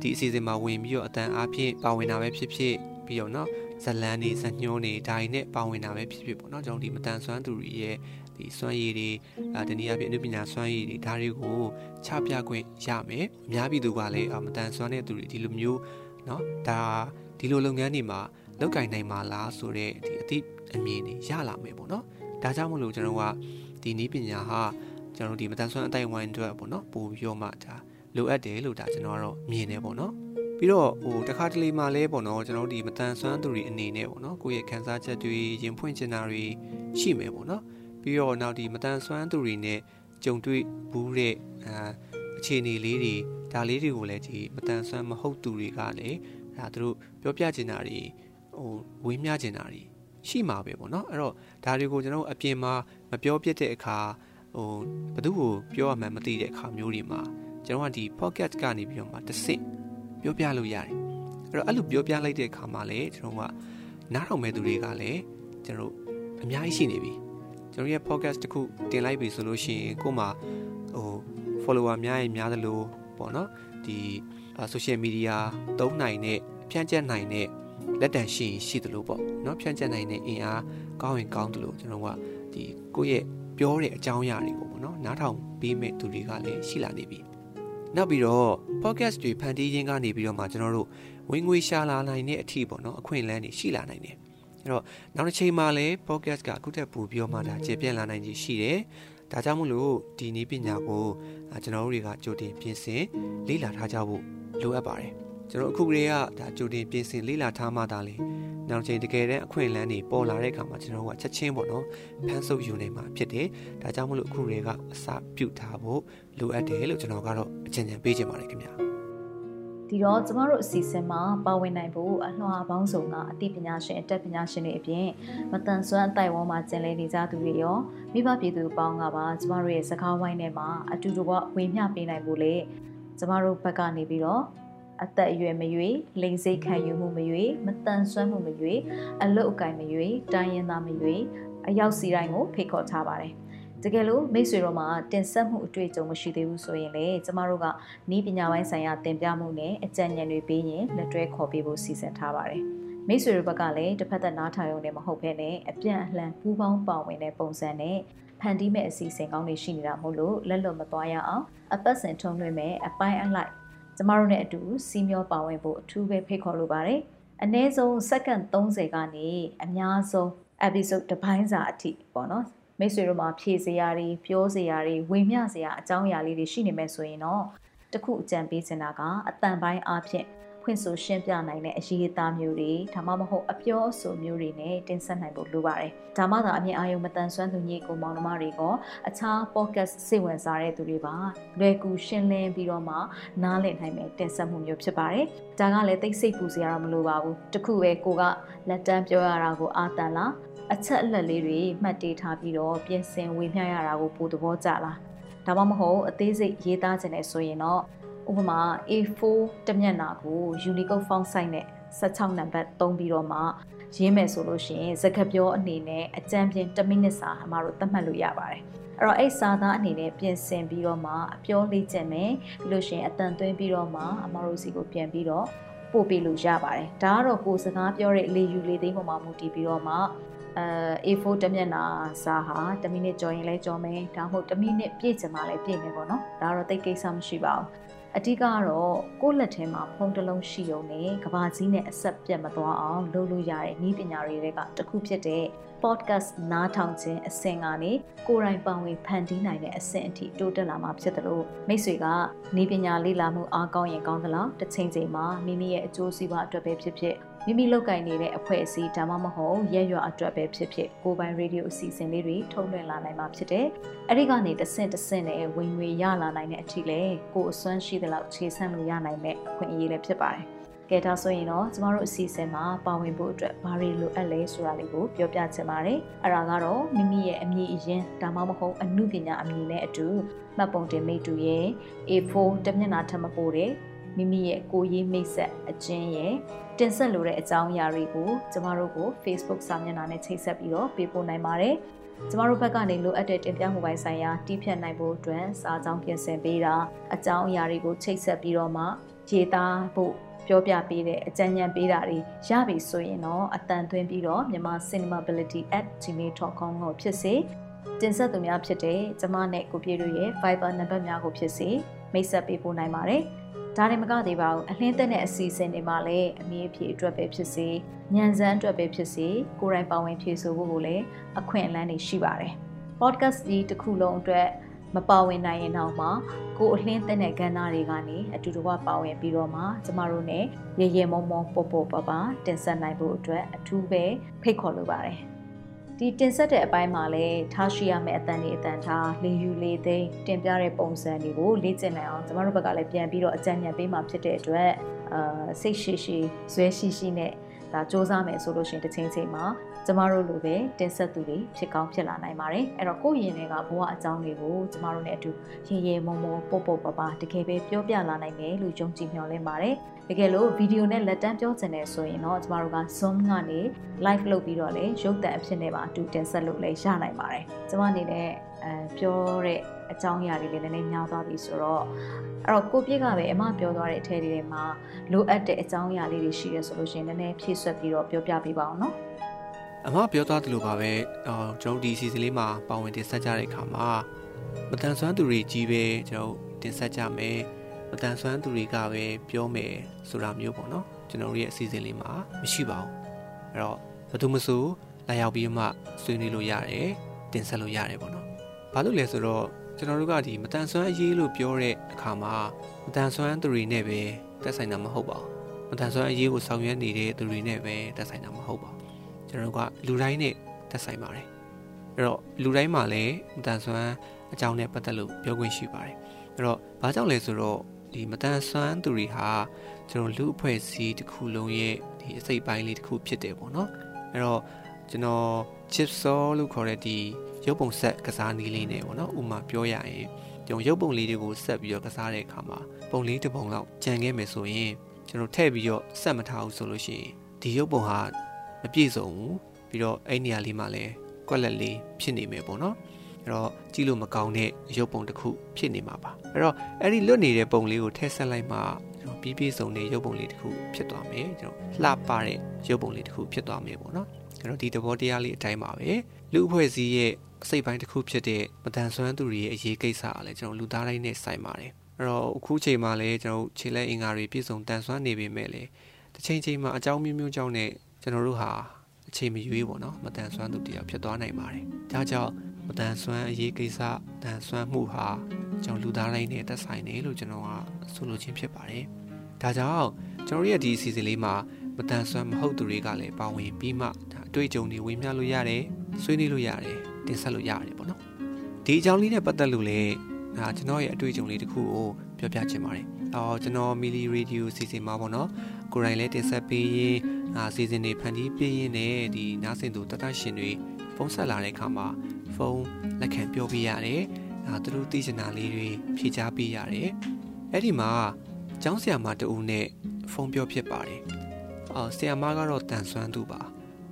ဒီအစီအစဉ်မှာဝင်ပြီးတော့အတန်အားဖြင့်ပါဝင်တာပဲဖြစ်ဖြစ်ပြီးတော့နော်ဇလန်နေဇညွန်းနေဒါတွေနဲ့ပါဝင်တာပဲဖြစ်ဖြစ်ပေါ့နော်ကျွန်တော်ဒီမတန်ဆွမ်းသူတွေရဲ့ ဒီစွမ်းရည်တွေအဲတနည်းအားဖြင့်အနုပညာစွမ်းရည်တွေဒါတွေကိုချပြခွင့်ရမယ်အများပြည်သူကလည်းမတန်ဆွမ်းတဲ့သူတွေဒီလိုမျိုးเนาะဒါဒီလိုလုပ်ငန်းတွေမှာလောက်ကင်နိုင်မှာလားဆိုတော့ဒီအသိအမြင်တွေရလာမယ်ပေါ့เนาะဒါကြောင့်မလို့ကျွန်တော်ကဒီနည်းပညာဟာကျွန်တော်ဒီမတန်ဆွမ်းအတိုင်းဝိုင်းအတွက်ပေါ့เนาะပို့ပြီးတော့မှဒါ လိုအပ်တယ်လို့ဒါကျွန်တော်ကတော့မြင်နေပေါ့နော်ပြီးတော့ဟိုတခါတလေမှလဲပေါ့နော်ကျွန်တော်တို့ဒီမတန်ဆွမ်းသူတွေအနေနဲ့ပေါ့နော်ကိုယ့်ရဲ့ခံစားချက်တွေရင်ဖွင့်ချင်တာတွေရှိမယ်ပေါ့နော် ပြီးတော့နောက်ဒီမတန်ဆွမ်းသူတွေနဲ့ကြုံတွေ့ဘူးတဲ့အာအခြေအနေလေးတွေဒါလေးတွေကိုလည်းဒီမတန်ဆွမ်းမဟုတ်သူတွေကလည်းဒါသူတို့ပြောပြချင်တာတွေဟိုဝေးမျှချင်တာတွေရှိမှာပဲပေါ့နော်အဲ့တော့ဒါတွေကိုကျွန်တော်အပြင်မှာမပြောပြတဲ့အခါဟိုဘသူ့ကိုပြောရမှန်းမသိတဲ့အခါမျိုးတွေမှာကျွန်တော်ကဒီ pocket ကနေပြီးတော့မှတစ်ဆင့်ပြောပြလို့ရတယ်အဲ့တော့အဲ့လိုပြောပြလိုက်တဲ့အခါမှာလည်းကျွန်တော်ကနားထောင်မဲ့သူတွေကလည်းကျွန်တော်အများကြီးရှိနေပြီ ကျွန်တော်ရဲ့ podcast တခုတင်လိုက်ပြီဆိုလို့ရှိရင်ကို့မှာဟို follower များရင်များသလိုပေါ့နော်ဒီ social media သုံးနိုင်တဲ့ဖြန့်ကျက်နိုင်တဲ့လက်တံရှိရင်ရှိသလိုပေါ့နော်ဖြန့်ကျက်နိုင်တဲ့အင်အားကောင်းရင်ကောင်းသလိုကျွန်တော်ကဒီကိုယ့်ရဲ့ပြောတဲ့အကြောင်းအရာတွေပေါ့နော်နားထောင်ပေးမဲ့သူတွေကလည်းရှိလာနေပြီနောက်ပြီးတော့ podcast တွေဖန်တီးခြင်းကနေပြီးတော့မှကျွန်တော်တို့ဝင်ငွေရှာလာနိုင်တဲ့အထီးပေါ့နော်အခွင့်အလမ်းတွေရှိလာနိုင်တယ် အဲ့တော့နောက်တစ်ချိန်မှာလည်း podcast ကအခုထက်ပိုပြီးတော့မှဒါကျေပြန့်လာနိုင်ခြင်းရှိတယ်ဒါကြောင့်မို့လို့ဒီနည်းပညာကိုကျွန်တော်တို့တွေကကြိုတင်ပြင်ဆင်လေ့လာထားကြဖို့လိုအပ်ပါတယ်ကျွန်တော်အခုကလေးကဒါကြိုတင်ပြင်ဆင်လေ့လာထားမှသာလေနောက်ချိန်တကယ်တမ်းအခွင့်အလမ်းတွေပေါ်လာတဲ့အခါမှာကျွန်တော်တို့ကချက်ချင်းပေါ့နော်ဖန်ဆုပ်ယူနေမှာဖြစ်တယ်ဒါကြောင့်မို့လို့အခုတွေကအစပြုတ်ထားဖို့လိုအပ်တယ်လို့ကျွန်တော်ကတော့အကြံဉာဏ်ပေးချင်ပါတယ်ခင်ဗျာ ဒီတော့ကျမတို့အစီအစဉ်မှာပါဝင်နိုင်ဖို့အလွှာပေါင်းစုံကအသိပညာရှင်အတတ်ပညာရှင်တွေအပြင်မတန်ဆွမ်းအတိုက်ဝန်းမှာကျင်လည်နေကြသူတွေရောမိဘပြည်သူပေါင်းကပါကျမတို့ရဲ့စကားဝိုင်းထဲမှာအတူတူကဝေမျှပေးနိုင်ဖို့လေကျမတို့ဘက်ကနေပြီးတော့အသက်အရွယ်မရွေလိန်စိတ်ခံယူမှုမရွေမတန်ဆွမ်းမှုမရွေအလုတ်အကင်မရွေတိုင်းရင်းသားမရွေအရောက်စီတိုင်းကိုဖိတ်ခေါ်ထားပါတယ် တကယ်လို့မိတ်ဆွေတို့မှာတင်ဆက်မှုအတွေ့အကြုံမရှိသေးဘူးဆိုရင်လေကျမတို့ကနီးပညာပိုင်းဆိုင်ရာသင်ပြမှုနဲ့အကြံဉာဏ်တွေပေးရင်လက်တွဲခေါ်ပေးဖို့စီစဉ်ထားပါတယ်မိတ်ဆွေတို့ဘက်ကလည်းတစ်ဖက်သက်နားထောင်ရုံနဲ့မဟုတ်ဘဲနဲ့အပြန်အလှန်ပူးပေါင်းပါဝင်တဲ့ပုံစံနဲ့ဖန်တီးမဲ့အစီအစဉ်ကောင်းတွေရှိနေတာမို့လို့လက်လွတ်မသွားရအောင်အပတ်စဉ်ထုံးလွှင့်မဲ့အပိုင်းအလိုက်ကျမတို့နဲ့အတူစီမျောပါဝင်ဖို့အထူးပဲဖိတ်ခေါ်လိုပါတယ်အနည်းဆုံးစက္ကန့်30ကနေအများဆုံး episode တစ်ပိုင်းစာအထိပေါ့နော် မိတ်ဆွေတို့မှာဖြည့်စရာတွေပြောစရာတွေဝေမျှစရာအကြောင်းအရာလေးတွေရှိနေမယ်ဆိုရင်တော့တခုအကြံပေးချင်တာကအတန်ပိုင်းအားဖြင့်ဖွင့်ဆိုရှင်းပြနိုင်တဲ့အရေးအသားမျိုးတွေဒါမှမဟုတ်အပြောအဆိုမျိုးတွေနဲ့တင်ဆက်နိုင်ဖို့လိုပါတယ်။ဒါမှသာအမြင်အာရုံမတန်ဆွမ်းသူညီကိုမောင်နှမတွေကအခြား podcast စိတ်ဝင်စားတဲ့သူတွေပါလွယ်ကူရှင်းလင်းပြီးတော့မှနားလည်နိုင်မယ့်တင်ဆက်မှုမျိုးဖြစ်ပါတယ်။ဒါကလည်းသိစိတ်ပူစရာတော့မလိုပါဘူး။တခုပဲကိုကလက်တန်းပြောရတာကိုအာတန်လား အချက်အလက်လေးတွေမှတ်တေးထားပြီးတော့ပြင်ဆင်ဝေမျှရတာကိုပိုသဘောကျလားဒါမှမဟုတ်အသေးစိတ်ရေးသားခြင်းနဲ့ဆိုရင်တော့ဥပမာ A4 တမျက်နှာကို Unicode font size နဲ့16နံပါတ်သုံးပြီးတော့မှရေးမယ်ဆိုလို့ရှိရင်စကားပြောအနေနဲ့အကြံပြ1မိနစ်စာအမတို့သတ်မှတ်လို့ရပါတယ်အဲ့တော့အဲ့စာသားအနေနဲ့ပြင်ဆင်ပြီးတော့မှအပြောလေ့ကျင့်မယ်ပြီးလို့ရှိရင်အတန်သွင်းပြီးတော့မှအမတို့စီကိုပြန်ပြီးတော့ပို့ပေးလို့ရပါတယ်ဒါကတော့ကိုယ်စကားပြောတဲ့လေယူလေသိမ်းပေါ်မှာမူတည်ပြီးတော့မှ အဲ A4 တမျက်နှာစာဟာ1မိနစ်ကြော်ရင်လည်းကြော်မယ်ဒါမှမဟုတ်1မိနစ်ပြည့်ချင်မှလည်းပြည့်မယ်ပေါ့နော်ဒါကတော့တိတ်ကိစ္စမရှိပါဘူးအဓိကကတော့ကိုယ့်လက်ထဲမှာဖုန်းတစ်လုံးရှိုံနဲ့ကဘာကြီးနဲ့အဆက်ပြတ်မသွားအောင်လုပ်လို့ရတဲ့နည်းပညာတွေကတခုဖြစ်တဲ့ podcast နားထောင်ခြင်းအဆင့်ကနေကိုယ်တိုင်ပံဝင်ဖန်တီးနိုင်တဲ့အဆင့်အထိတိုးတက်လာမှာဖြစ်တယ်လို့မိတ်ဆွေကနည်းပညာလေ့လာမှုအားကောင်းရင်ကောင်းသလားတစ်ချိန်ချိန်မှာမိမိရဲ့အကျိုးစီးပွားအတွက်ပဲဖြစ်ဖြစ် မိမိလောက်ကင်နေတဲ့အဖွဲ့အစည်းဒါမှမဟုတ်ရက်ရွာအတွက်ပဲဖြစ်ဖြစ်ကိုယ်ပိုင်ရေဒီယိုအစီအစဉ်လေးတွေထုတ်လွှင့်လာနိုင်မှာဖြစ်တယ်။အဲဒီကနေတဆင့်တဆင့်နဲ့ဝင်ငွေရလာနိုင်တဲ့အထိလဲကိုယ်အစွမ်းရှိသလောက်ခြေဆန့်လို့ရနိုင်တဲ့အခွင့်အရေးလည်းဖြစ်ပါတယ်။ကဲဒါဆိုရင်တော့ကျမတို့အစီအစဉ်မှာပါဝင်ဖို့အတွက်ဘာတွေလိုအပ်လဲဆိုတာလေးကိုပြောပြချင်ပါတယ်။အဲ့ဒါကတော့မိမိရဲ့အမည်အရင်ဒါမှမဟုတ်အမှုပညာအမည်နဲ့အတူမှတ်ပုံတင်မိတူရဲ့ A4 တမျက်နှာထပ်မပို့တဲ့မိမိရဲ့ကိုရေးမိတ်ဆက်အချင်းရဲ့ တင်ဆက်လိုတဲ့အကြောင်းအရာတွေကိုကျမတို့ကို Facebook စာမျက်နှာနဲ့ချိတ်ဆက်ပြီးတော့ပေးပို့နိုင်ပါတယ်။ကျမတို့ဘက်ကနေလိုအပ်တဲ့တင်ပြမှုပိုင်းဆိုင်ရာတီးဖြတ်နိုင်ဖို့အတွက်စာကြောင်းပြင်ဆင်ပေးတာအကြောင်းအရာတွေကိုချိတ်ဆက်ပြီးတော့မှရေးသားဖို့ပြောပြပေးတဲ့အကြံဉာဏ်ပေးတာတွေရပြီဆိုရင်တော့အတန်သွင်းပြီးတော့မြန်မာ cinemability@gmail.com ကိုဖြစ်စေတင်ဆက်သူများဖြစ်တဲ့ကျမနဲ့ကိုပြေတို့ရဲ့ Viber နံပါတ်များကိုဖြစ်စေမိတ်ဆက်ပေးပို့နိုင်ပါတယ်။ ဒါတွေမကသေးပါဘူးအလင်းသက်တဲ့အစီအစဉ်တွေမှာလည်းအမြင့်ဖြည့်အတွက်ပဲဖြစ်စေညံစမ်းအတွက်ပဲဖြစ်စေကိုယ်တိုင်ပါဝင်ဖြည့်ဆိုဖို့ကိုလည်းအခွင့်အလမ်းတွေရှိပါတယ် podcast ဒီတစ်ခုလုံးအတွက်မပါဝင်နိုင်ရင်တော့မှကိုအလင်းတဲ့ကဏ္ဍတွေကနေအတူတကွပါဝင်ပြီးတော့မှကျမတို့ ਨੇ ရေရေမုံမုံပေါ်ပေါ်ပါပါတင်ဆက်နိုင်ဖို့အတွက်အထူးပဲဖိတ်ခေါ်လိုပါတယ် ဒီတင်ဆက်တဲ့အပိုင်းမှာလည်းထားရှိရမယ့်အတန်တွေအတန်ထားလေယူလေသိမ်းတင်ပြတဲ့ပုံစံတွေကိုလေ့ကျင့်နိုင်အောင်ကျမတို့ဘက်ကလည်းပြန်ပြီးတော့အကြံဉာဏ်ပေးမှာဖြစ်တဲ့အတွက်အာစိတ်ရှိရှိဇွဲရှိရှိနဲ့ဒါစ조사မယ်ဆိုလို့ရှိရင်တစ်ချိန်ချိန်မှာ ကျမတို့လိုပဲတင်ဆက်သူတွေဖြစ်ကောင်းဖြစ်လာနိုင်ပါတယ်အဲ့တော့ကိုယ့်ရင်တွေကဘဝအကြောင်းတွေကိုကျမတို့နဲ့အတူရေရေမုံမုံပုတ်ပုတ်ပပတကယ်ပဲပြောပြလာနိုင်မယ်လို့ယုံကြည်မျှော်လင့်ပါတယ်တကယ်လို့ဗီဒီယိုနဲ့လက်တန်းပြောချင်တယ်ဆိုရင်တော့ကျမတို့က Zoom ကနေ live လုပ်ပြီးတော့လေရုပ်သံအဖြစ်နဲ့ပါအတူတင်ဆက်လို့လည်းရနိုင်ပါတယ်ကျမအနေနဲ့အဲပြောတဲ့အကြောင်းအရာတွေလည်းနည်းနည်းများသွားပြီဆိုတော့အဲ့တော့ကိုပြစ်ကပဲအမပြောသွားတဲ့အထည်တွေမှာလိုအပ်တဲ့အကြောင်းအရာလေးတွေရှိရဆိုလို့ရှိရင်နည်းနည်းဖြည့်ဆွက်ပြီးတော့ပြောပြပေးပါအောင်နော် အမပြောသားသလိုပါပဲအော်ကျွန်တော်ဒီစီစဉ်လေးမှာပါဝင်တင်ဆက်ကြတဲ့အခါမှာမတန်ဆွမ်းသူတွေကြီးပဲကျွန်တော်တင်ဆက်ကြမယ်မတန်ဆွမ်းသူတွေကပဲပြောမယ်ဆိုတာမျိုးပေါ့နော်ကျွန်တော်ရဲ့အစီအစဉ်လေးမှာမရှိပါဘူးအဲ့တော့ဘယ်သူမဆိုလာရောက်ပြီးမှဆွေးနွေးလို့ရတယ်တင်ဆက်လို့ရတယ်ပေါ့နော်ဘာလို့လဲဆိုတော့ကျွန်တော်တို့ကဒီမတန်ဆွမ်းအရေးလို့ပြောတဲ့အခါမှာမတန်ဆွမ်းသူတွေနဲ့ပဲတက်ဆိုင်တာမဟုတ်ပါဘူးမတန်ဆွမ်းအရေးကိုဆောင်ရွက်နေတဲ့သူတွေနဲ့ပဲတက်ဆိုင်တာမဟုတ်ပါဘူး ကျွန်တော်တို့ကလူတိုင်းနဲ့သက်ဆိုင်ပါတယ်အဲ့တော့လူတိုင်းမှာလည်းမတန်ဆွမ်းအကြောင်းနဲ့ပတ်သက်လို့ပြောခွင့်ရှိပါတယ်အဲ့တော့ဘာကြောင့်လဲဆိုတော့ဒီမတန်ဆွမ်းသူတွေဟာကျွန်တော်လူအဖွဲ့အစည်းတစ်ခုလုံးရဲ့ဒီအစိတ်ပိုင်းလေးတစ်ခုဖြစ်တယ်ပေါ့နော်အဲ့တော့ကျွန်တော် chip saw လို့ခေါ်တဲ့ဒီရုပ်ပုံဆက်ကစားနည်းလေးနဲ့ပေါ့နော်ဥမာပြောရရင်ကျွန်တော်ရုပ်ပုံလေးတွေကိုဆက်ပြီးတော့ကစားတဲ့အခါမှာပုံလေးတစ်ပုံလောက်ကြံခဲ့မယ်ဆိုရင်ကျွန်တော်ထည့်ပြီးတော့ဆက်မထားဘူးဆိုလို့ရှိရင်ဒီရုပ်ပုံဟာ မပြည့်စုံဘူးပြီးတော့အဲ့နေရာလေးမှာလည်းကွက်လက်လေးဖြစ်နေမယ်ပေါ့နော်အဲ့တော့ကြည့်လို့မကောင်းတဲ့ရုပ်ပုံတစ်ခုဖြစ်နေမှာပါအဲ့တော့အဲ့ဒီလွတ်နေတဲ့ပုံလေးကိုထည့်ဆက်လိုက်မှကျွန်တော်ပြီးပြည့်စုံတဲ့ရုပ်ပုံလေးတစ်ခုဖြစ်သွားမယ်ကျွန်တော်လှပတဲ့ရုပ်ပုံလေးတစ်ခုဖြစ်သွားမယ်ပေါ့နော်အဲ့တော့ဒီသဘောတရားလေးအတိုင်းပါပဲလူအဖွဲ့အစည်းရဲ့အစိတ်ပိုင်းတစ်ခုဖြစ်တဲ့မတန်ဆွမ်းသူတွေရဲ့အရေးကိစ္စအားလည်းကျွန်တော်လူသားတိုင်းနဲ့ဆိုင်ပါတယ်အဲ့တော့အခုချိန်မှာလည်းကျွန်တော်ခြေလက်အင်္ဂါတွေပြည့်စုံတန်ဆွမ်းနေပေမဲ့လည်းတစ်ချိန်ချိန်မှာအကြောင်းမျိုးမျိုးကြောင့်နဲ့ ကျွန်တော်တို့ဟာအချိန်မရွေးပေါ့နော်မတန်ဆွမ်းသူတရားဖြစ်သွားနိုင်ပါတယ်ဒါကြောင့်မတန်ဆွမ်းအရေးကိစ္စတန်ဆွမ်းမှုဟာကျွန်တော်လူသားတိုင်းနဲ့သက်ဆိုင်တယ်လို့ကျွန်တော်ကဆိုလိုခြင်းဖြစ်ပါတယ်ဒါကြောင့်ကျွန်တော်ရဲ့ဒီအစီအစဉ်လေးမှာမတန်ဆွမ်းမဟုတ်သူတွေကလည်းပါဝင်ပြီးမှဒါအတွေ့အကြုံတွေဝေမျှလို့ရတယ်ဆွေးနွေးလို့ရတယ်တင်ဆက်လို့ရတယ်ပေါ့နော်ဒီအကြောင်းလေးနဲ့ပတ်သက်လို့လည်းဒါကျွန်တော်ရဲ့အတွေ့အကြုံလေးတစ်ခုကိုပြောပြချင်ပါတယ်အော်ကျွန်တော်မီလီရေဒီယိုစီစဉ်မှာပေါ့နော် ကိုယ်တိုင်လည်းတင်ဆက်ပေးရင်အာစီစဉ်တွေဖန်တီးပေးရင်လည်းဒီနားဆင်သူတတရှင်တွေဖုန်းဆက်လာတဲ့အခါမှာဖုန်းလက်ခံပြောပြရတယ်အာသူတို့သိချင်တာလေးတွေဖြေချပေးရတယ်အဲ့ဒီမှာကျောင်းဆရာမတူဦးနဲ့ဖုန်းပြောဖြစ်ပါတယ်အော်ဆရာမကတော့တန်ဆွမ်းသူပါ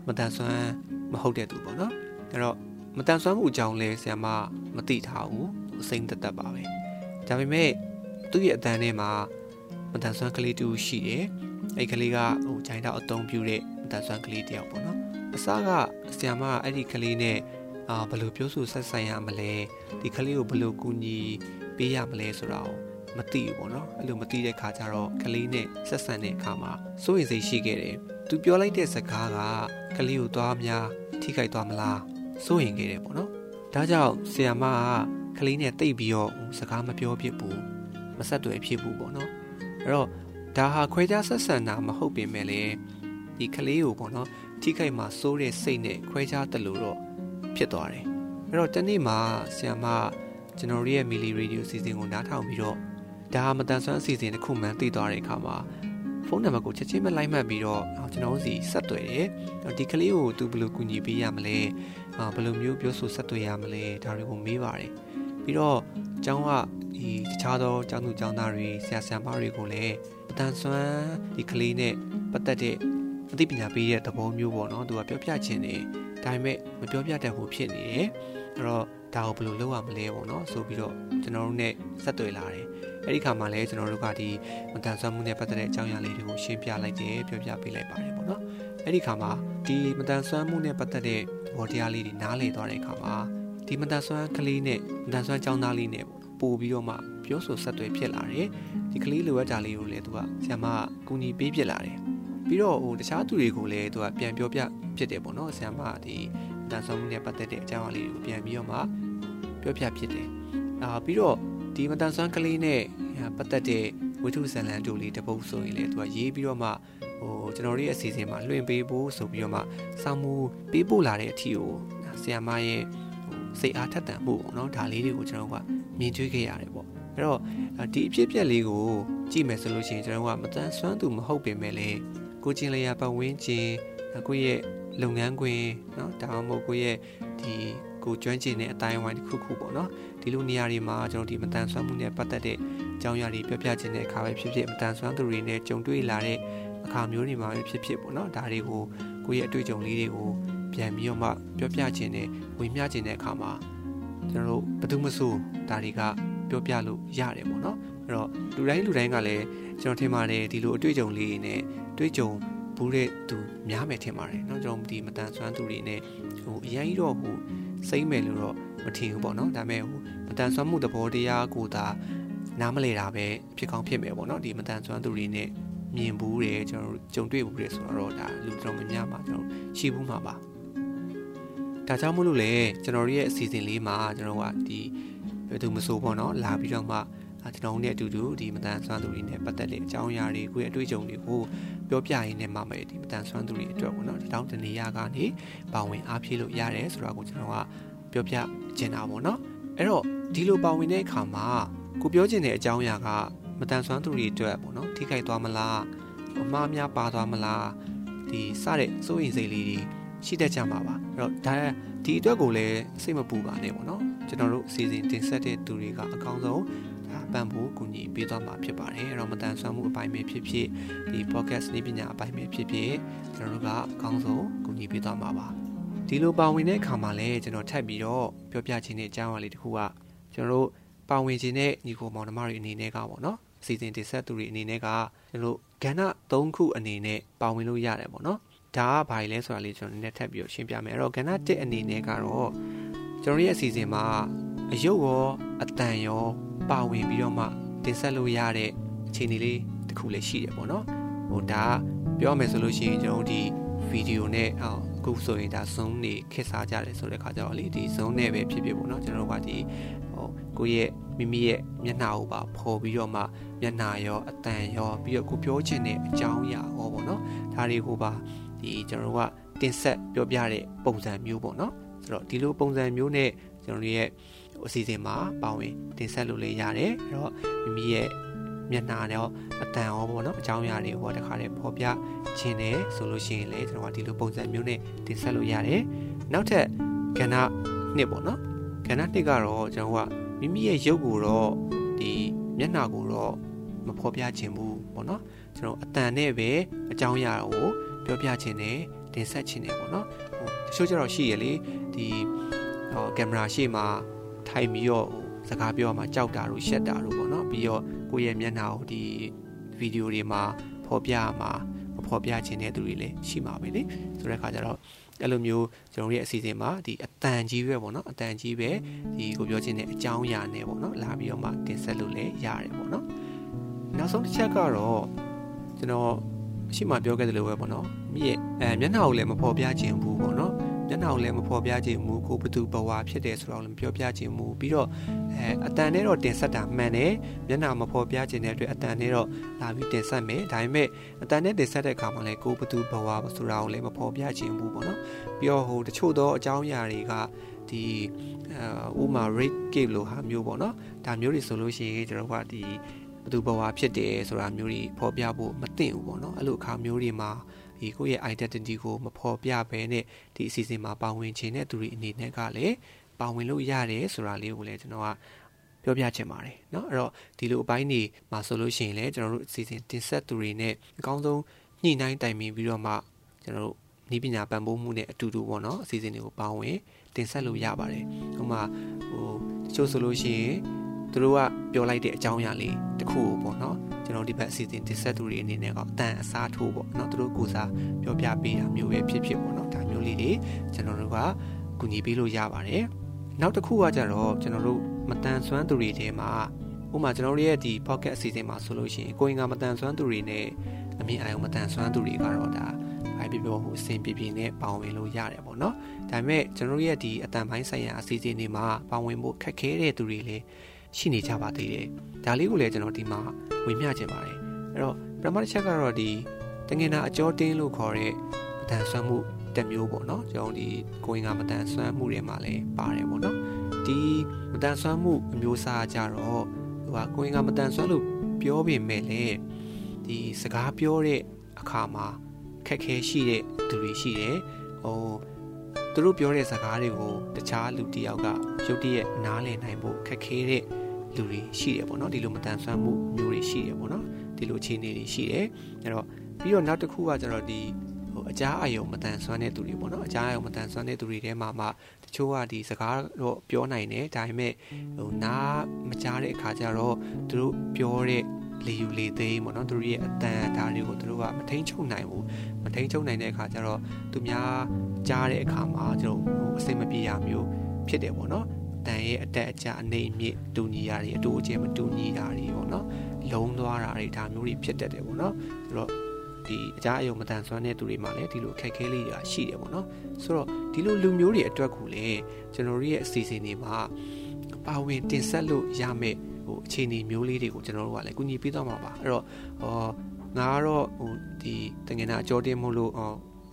မတန်ဆွမ်းမဟုတ်တဲ့သူပေါ့နော်အဲ့တော့မတန်ဆွမ်းမှုအကြောင်းလဲဆရာမမသိထားဘူးအစိမ့်သက်သက်ပါပဲဒါပေမဲ့သူ့ရဲ့အတန်းထဲမှာမတန်ဆွမ်းကလေးတူရှိတယ် အဲ့ကလေးကဟိုဂျိုင်းတော့အသုံးပြုတဲ့မတန်ဆွမ်းကလေးတယောက်ပေါ့နော်အစကဆရာမအဲ့ဒီကလေးနဲ့အာဘယ်လိုပြောဆိုဆက်ဆံရမလဲဒီကလေးကိုဘယ်လိုကူညီပေးရမလဲဆိုတာကိုမသိဘူးပေါ့နော်အဲ့လိုမသိတဲ့ခါကျတော့ကလေးနဲ့ဆက်ဆံတဲ့အခါမှာစိုးရိမ်စိတ်ရှိခဲ့တယ်သူပြောလိုက်တဲ့စကားကကလေးကိုသွားများထိခိုက်သွားမလားစိုးရင်ခဲ့တယ်ပေါ့နော်ဒါကြောင့်ဆီယမကကလေးနဲ့တိတ်ပြီးတော့စကားမပြောဖြစ်ဘူးမဆက်သွယ်ဖြစ်ဘူးပေါ့နော်အဲ့တော့ ဒါဟာခွဲခြားဆက်ဆံတာမဟုတ်ပင်မဲ့လေဒီကလေးကိုပေါ့နော်ထိခိုက်မှစိုးတဲ့စိတ်နဲ့ခွဲခြားတယ်လို့တော့ဖြစ်သွားတယ်အဲ့တော့တနေ့မှာဆီယမကျွန်တော်ရဲ့မီလီရေဒီယိုစီစဉ်ကိုနားထောင်ပြီးတော့ဒါဟာမတန်ဆွမ်းအစီအစဉ်တစ်ခုမှန်းသိသွားတဲ့အခါမှာဖုန်းနံပါတ်ကိုချက်ချင်းပဲလိုက်မှတ်ပြီးတော့ကျွန်တော်တို့စီဆက်သွယ်တယ်ဒီကလေးကိုသူဘယ်လိုကူညီပေးရမလဲအာဘယ်လိုမျိုးပြောဆိုဆက်သွယ်ရမလဲဒါတွေကိုမေးပါတယ်ပြီးတော့အကြောင်းကဒီတခြားသောကျောင်းသူကျောင်းသားတွေဆရာဆရာမတွေကိုလည်း ပတန်ဆွမ်းဒီကလေးနဲ့ပတ်သက်တဲ့အသိပညာပေးတဲ့သဘောမျိုးပေါ့နော်သူကပြောပြချင်တယ်ဒါပေမဲ့မပြောပြတတ်ဘူးဖြစ်နေတယ်အဲ့တော့ဒါကိုဘယ်လိုလုပ်ရမလဲပေါ့နော်ဆိုပြီးတော့ကျွန်တော်တို့ ਨੇ ဆက်သွယ်လာတယ်အဲ့ဒီခါမှာလည်းကျွန်တော်တို့ကဒီမတန်ဆွမ်းမှုနဲ့ပတ်သက်တဲ့အကြောင်းအရာလေးတွေကိုရှင်းပြလိုက်တယ်ပြောပြပေးလိုက်ပါတယ်ပေါ့နော်အဲ့ဒီခါမှာဒီမတန်ဆွမ်းမှုနဲ့ပတ်သက်တဲ့သဘောတရားလေးတွေနားလည်သွားတဲ့အခါမှာဒီမတန်ဆွမ်းကလေးနဲ့မတန်ဆွမ်းကျောင်းသားလေးနဲ့ပို့ ပြီးတော့မှပြောဆိုဆက်သွယ်ဖြစ်လာတယ်ဒီကလေးလိုအပ်တာလေးကိုလည်းသူကဆရာမကကူညီပေးဖြစ်လာတယ်ပြီးတော့ဟိုတခြားသူတွေကိုလည်းသူကပြန်ပြောပြဖြစ်တယ်ပေါ့နော်ဆရာမကဒီတန်ဆွမ်းမှုနဲ့ပတ်သက်တဲ့အကြောင်းအရာလေးကိုပြန်ပြီးတော့မှပြောပြဖြစ်တယ်အဲ့အာပြီးတော့ဒီမတန်ဆွမ်းကလေးနဲ့ပတ်သက်တဲ့ဝိထုဇန်လန်တူလေးတပုတ်ဆိုရင်လေသူကရေးပြီးတော့မှဟိုကျွန်တော်တို့ရဲ့အစီအစဉ်မှာလွှင့်ပေးဖို့ဆိုပြီးတော့မှစောင်းမှုပေးပို့လာတဲ့အထီကိုဆရာမရဲ့စိတ်အားထက်သန်မှုပေါ့နော်ဒါလေးတွေကိုကျွန်တော်က မြင်တွေ့ခဲ့ရတယ်ပေါ့အဲ့တော့ဒီအဖြစ်အပျက်လေးကိုကြည့်မယ်ဆိုလို့ရှိရင်ကျွန်တော်ကမတန်ဆွမ်းသူမဟုတ်ပင်မဲ့လေကိုချင်းလျာပတ်ဝန်းကျင်ကိုယ့်ရဲ့လုပ်ငန်းခွင်เนาะဒါမှမဟုတ်ကိုယ့်ရဲ့ဒီကိုကျွမ်းကျင်တဲ့အတိုင်းအဝိုင်းတစ်ခုခုပေါ့နော်ဒီလိုနေရာတွေမှာကျွန်တော်ဒီမတန်ဆွမ်းမှုနဲ့ပတ်သက်တဲ့အကြောင်းအရာတွေပြောပြခြင်းတဲ့အခါပဲဖြစ်ဖြစ်မတန်ဆွမ်းသူတွေနဲ့ကြုံတွေ့လာတဲ့အခါမျိုးတွေမှာပဲဖြစ်ဖြစ်ပေါ့နော်ဒါတွေကိုကိုယ့်ရဲ့အတွေ့အကြုံလေးတွေကိုပြန်ပြီးတော့မှပြောပြခြင်းနဲ့ဝင်မျှခြင်းတဲ့အခါမှာ ကျွန်တော်တို့ဘယ်သူမှစိုးဒါတွေကပြောပြလို့ရတယ်ပေါ့နော်အဲ့တော့လူတိုင်းလူတိုင်းကလည်းကျွန်တော်ထင်ပါတယ်ဒီလိုအတွေ့အကြုံလေးတွေနဲ့တွေ့ကြုံဘူးတဲ့သူများမယ်ထင်ပါတယ်เนาะကျွန်တော်ဒီမတန်ဆွမ်းသူတွေနဲ့ဟိုအရင်ကြီးတော့ဟိုစိမ့်မယ်လို့တော့မထင်ဘူးပေါ့နော်ဒါပေမဲ့ဟိုမတန်ဆွမ်းမှုသဘောတရားကိုသာနားမလဲတာပဲဖြစ်ကောင်းဖြစ်မယ်ပေါ့နော်ဒီမတန်ဆွမ်းသူတွေနဲ့မြင်ဘူးတယ်ကျွန်တော်ကြုံတွေ့ဘူးတယ်ဆိုတော့ဒါလူတော်များများမှာကျွန်တော်ရှိဘူးမှာပါ ဒါကြောင့်မို့လို့လေကျွန်တော်ရဲ့အစီအစဉ်လေးမှာကျွန်တော်ကဒီဘယ်သူမဆိုပေါ့နော်လာပြီးတော့မှကျွန်တော်နဲ့အတူတူဒီမတန်ဆွမ်းသူတွေနဲ့ပတ်သက်တဲ့အကြောင်းအရာတွေကိုရဲ့အတွေ့အကြုံတွေကိုပြောပြရင်းနဲ့မှမယ်ဒီမတန်ဆွမ်းသူတွေအတွက်ပေါ့နော်ဒီတောင်းတနေရကနေပါဝင်အားဖြည့်လို့ရတယ်ဆိုတာကိုကျွန်တော်ကပြောပြချင်တာပေါ့နော်အဲ့တော့ဒီလိုပါဝင်တဲ့အခါမှာကိုပြောချင်တဲ့အကြောင်းအရာကမတန်ဆွမ်းသူတွေအတွက်ပေါ့နော်ထိခိုက်သွားမလားအမှားများပါသွားမလားဒီစတဲ့စိုးရင်စိတ်လေးတွေ ရှိတတ်ကြမှာပါအဲ့တော့ဒါဒီအတွက်ကိုလည်းစိတ်မပူပါနဲ့ပေါ့နော်ကျွန်တော်တို့စီစဉ်တင်ဆက်တဲ့သူတွေကအကောင်းဆုံးပံ့ပိုးကူညီပေးသွားမှာဖြစ်ပါတယ်အဲ့တော့မတန်ဆွမ်းမှုအပိုင်းပဲဖြစ်ဖြစ်ဒီ podcast နည်းပညာအပိုင်းပဲဖြစ်ဖြစ်ကျွန်တော်တို့ကအကောင်းဆုံးကူညီပေးသွားမှာပါဒီလိုပါဝင်တဲ့အခါမှာလည်းကျွန်တော်ထပ်ပြီးတော့ပြောပြခြင်းတဲ့အကြောင်းအရာလေးတစ်ခုကကျွန်တော်တို့ပါဝင်ခြင်းတဲ့ညီကိုမောင်နှမတွေအနေနဲ့ကပေါ့နော်အစီအစဉ်တင်ဆက်သူတွေအနေနဲ့ကကျွန်တော်တို့ကဏ္ဍ၃ခုအနေနဲ့ပါဝင်လို့ရတယ်ပေါ့နော် ဒါကဘာလဲဆိုတာလေးကျွန်တော်နည်းနည်းထပ်ပြီးတော့ရှင်းပြမယ်အဲ့တော့ကဏ္ဍ၁အနေနဲ့ကတော့ကျွန်တော်ရဲ့အစီအစဉ်မှာအယုတ်ရောအတန်ရောပါဝင်ပြီးတော့မှတင်ဆက်လို့ရတဲ့အခြေအနေလေးတစ်ခုလည်းရှိတယ်ပေါ့နော်ဟိုဒါပြောမယ်ဆိုလို့ရှိရင်ကျွန်တော်ဒီဗီဒီယိုနဲ့ဟောအခုဆိုရင်ဒါ Zoom နေခက်စားကြတယ်ဆိုတဲ့ခါကျတော့လေဒီ Zoom နဲ့ပဲဖြစ်ဖြစ်ပေါ့နော်ကျွန်တော်တို့ကဒီဟိုကိုယ့်ရဲ့မိမိရဲ့မျက်နှာကိုပါပေါ်ပြီးတော့မှမျက်နှာရောအတန်ရောပြီးတော့ကိုပြောချင်တဲ့အကြောင်းအရာဟောပေါ့နော်ဒါတွေကိုပါ ဒီကျွန်တော်တို့ကတင်ဆက်ပြောပြတဲ့ပုံစံမျိုးပေါ့နော်ဆိုတော့ဒီလိုပုံစံမျိုးနဲ့ကျွန်တော်တို့ရဲ့အစီအစဉ်မှာပါဝင်တင်ဆက်လို့လည်းရတယ်အဲ့တော့မိမိရဲ့မျက်နှာနဲ့အတန်ရောပေါ့နော်အကြောင်းအရာတွေဟောတခါတည်းပေါ်ပြခြင်းတယ်ဆိုလို့ရှိရင်လည်းကျွန်တော်ကဒီလိုပုံစံမျိုးနဲ့တင်ဆက်လို့ရတယ်နောက်ထပ်ကဏ္ဍနှစ်ပေါ့နော်ကဏ္ဍနှစ်ကတော့ကျွန်တော်ကမိမိရဲ့ရုပ်ကိုတော့ဒီမျက်နှာကိုတော့မဖော်ပြခြင်းဘူးပေါ့နော်ကျွန်တော်အတန်နဲ့ပဲအကြောင်းအရာကို ပြောပြခြင်းနဲ့တင်ဆက်ခြင်းနဲ့ပေါ့နော်ဟိုတချို့ကျတော့ရှိရလေဒီဟောကင်မရာရှေ့မှာထိုင်ပြီးတော့စကားပြောမှကြောက်တာတို့ရှက်တာတို့ပေါ့နော်ပြီးတော့ကိုယ့်ရဲ့မျက်နှာကိုဒီဗီဒီယိုတွေမှာဖော်ပြမှာမဖော်ပြခြင်းတဲ့သူတွေလည်းရှိမှာပဲလေဆိုတဲ့အခါကျတော့အဲ့လိုမျိုးကျွန်တော်ရဲ့အစီအစဉ်မှာဒီအတန်ကြီးပဲပေါ့နော်အတန်ကြီးပဲဒီကိုပြောခြင်းတဲ့အကြောင်းအရာနဲ့ပေါ့နော်လာပြီးတော့မှတင်ဆက်လို့လည်းရတယ်ပေါ့နော်နောက်ဆုံးတစ်ချက်ကတော့ကျွန်တော် ရှိမှပြောခဲ့တယ်လို့ပဲပေါ့နော်မြည့်အဲမျက်နှာကိုလည်းမဖော်ပြခြင်းဘူးပေါ့နော်မျက်နှာကိုလည်းမဖော်ပြခြင်းမူကိုဘသူဘဝဖြစ်တယ်ဆိုတော့လည်းပြောပြခြင်းမူပြီးတော့အဲအတန်နဲ့တော့တင်ဆက်တာမှန်တယ်မျက်နှာမဖော်ပြခြင်းတဲ့အတွက်အတန်နဲ့တော့လာပြီးတင်ဆက်မယ်ဒါပေမဲ့အတန်နဲ့တင်ဆက်တဲ့အခါမှာလည်းကိုဘသူဘဝဆိုတာကိုလည်းမဖော်ပြခြင်းဘူးပေါ့နော်ပြီးတော့ဟိုတချို့သောအကြောင်းအရာတွေကဒီဥမာ rate cake လိုဟာမျိုးပေါ့နော်ဒါမျိုးတွေဆိုလို့ရှိရင်ကျွန်တော်ကဒီ ဘသူဘဝဖြစ်တယ်ဆိုတာမျိုးတွေဖော်ပြဖို့မသင့်ဘူးပေါ့နော်အဲ့လိုအခါမျိုးတွေမှာဒီကိုယ့်ရဲ့ identity ကိုမဖော်ပြဘဲနဲ့ဒီအစီအစဉ်မှာပါဝင်ခြင်းတဲ့သူတွေအနေနဲ့ကလည်းပါဝင်လို့ရတယ်ဆိုတာလေးကိုလည်းကျွန်တော်ကပြောပြချင်ပါတယ်เนาะအဲ့တော့ဒီလိုအပိုင်းတွေမှာဆိုလို့ရှိရင်လည်းကျွန်တော်တို့အစီအစဉ်တင်ဆက်သူတွေနဲ့အကောင်းဆုံးညှိနှိုင်းတိုင်ပင်ပြီးတော့မှကျွန်တော်တို့ဤပညာပံ့ပိုးမှုနဲ့အတူတူပေါ့နော်အစီအစဉ်တွေကိုပါဝင်တင်ဆက်လို့ရပါတယ်။ဥပမာဟိုတချို့ဆိုလို့ရှိရင် သူတို့ကပြောလိုက်တဲ့အကြောင်းအရာလေးတစ်ခုပေါ့နော်ကျွန်တော်ဒီဘက်အစီအစဉ်တင်ဆက်သူတွေအနေနဲ့ကအတန်အစားထိုးပေါ့နော်သူတို့ကိုစားပြောပြပေးတာမျိုးပဲဖြစ်ဖြစ်ပေါ့နော်ဒါမျိုးလေးတွေကျွန်တော်တို့ကကူညီပေးလို့ရပါတယ်နောက်တစ်ခုကကြတော့ကျွန်တော်တို့မတန်ဆွမ်းသူတွေထဲမှာဥပမာကျွန်တော်တို့ရဲ့ဒီ pocket အစီအစဉ်မှာဆိုလို့ရှိရင်ကိုရင်ကမတန်ဆွမ်းသူတွေနဲ့အမြင်အာရုံမတန်ဆွမ်းသူတွေကတော့ဒါဘာဖြစ်ပြောဟိုအစဉ်ပြေပြေနဲ့ပါဝင်လို့ရတယ်ပေါ့နော်ဒါပေမဲ့ကျွန်တော်ရဲ့ဒီအတန်ပိုင်းဆိုင်ရာအစီအစဉ်တွေမှာပါဝင်ဖို့ခက်ခဲတဲ့သူတွေလည်း ရှိနေကြပါသေးတယ်ဒါလေးကိုလည်းကျွန်တော်ဒီမှာဝေမျှချင်ပါတယ်အဲ့တော့ပထမတစ်ချက်ကတော့ဒီတငင်နာအကျော်တင်းလို့ခေါ်တဲ့မတန်ဆွမ်းမှုတစ်မျိုးပေါ့နော်ကျွန်တော်ဒီကိုရင်ကမတန်ဆွမ်းမှုတွေမှာလည်းပါတယ်ပေါ့နော်ဒီမတန်ဆွမ်းမှုအမျိုးအစားကြတော့ဟိုကကိုရင်ကမတန်ဆွမ်းလို့ပြောပေမဲ့လည်းဒီစကားပြောတဲ့အခါမှာခက်ခဲရှိတဲ့သူတွေရှိတယ်ဟိုသူတို့ပြောတဲ့စကားတွေကိုတခြားလူတစ်ယောက်ကရုတ်တရက်နားလည်နိုင်ဖို့ခက်ခဲတဲ့ လူတွေရှိတယ်ပေါ့နော်ဒီလိုမတန်ဆွမ်းမှုမျိုးတွေရှိတယ်ပေါ့နော်ဒီလိုအခြေအနေတွေရှိတယ်အဲ့တော့ပြီးတော့နောက်တစ်ခုကကျတော့ဒီဟိုအကြားအယုံမတန်ဆွမ်းတဲ့သူတွေပေါ့နော်အကြားအယုံမတန်ဆွမ်းတဲ့သူတွေထဲမှာမှတချို့ကဒီစကားတော့ပြောနိုင်တယ်ဒါပေမဲ့ဟိုနားမကြားတဲ့အခါကျတော့သူတို့ပြောတဲ့လေယူလေသိမ်းပေါ့နော်သူတို့ရဲ့အတန်ဒါတွေကိုသူတို့ကမထိန်ချုပ်နိုင်ဘူးမထိန်ချုပ်နိုင်တဲ့အခါကျတော့သူများကြားတဲ့အခါမှာကျွန်တော်ဟိုအစိမ့်မပြေရမျိုးဖြစ်တယ်ပေါ့နော် တန်ရဲ့အတက်အကျအနေအမြင့်တူညီတာတွေအတူအကျမတူညီတာတွေပေါ့နော်လုံးသွားတာတွေဒါမျိုးတွေဖြစ်တတ်တယ်ပေါ့နော်ဆိုတော့ဒီအကြအယုံမတန်ဆွမ်းတဲ့သူတွေမှာလည်းဒီလိုအခက်အခဲလေးတွေရှိတယ်ပေါ့နော်ဆိုတော့ဒီလိုလူမျိုးတွေအတွက်ကိုလည်းကျွန်တော်တို့ရဲ့အစီအစဉ်တွေမှာပါဝင်တင်ဆက်လို့ရမယ့်ဟိုအခြေအနေမျိုးလေးတွေကိုကျွန်တော်တို့ကလည်းကူညီပေးသွားမှာပါအဲ့တော့ဟောငါကတော့ဟိုဒီတငင်နာအကျော်တင်မို့လို့ဟော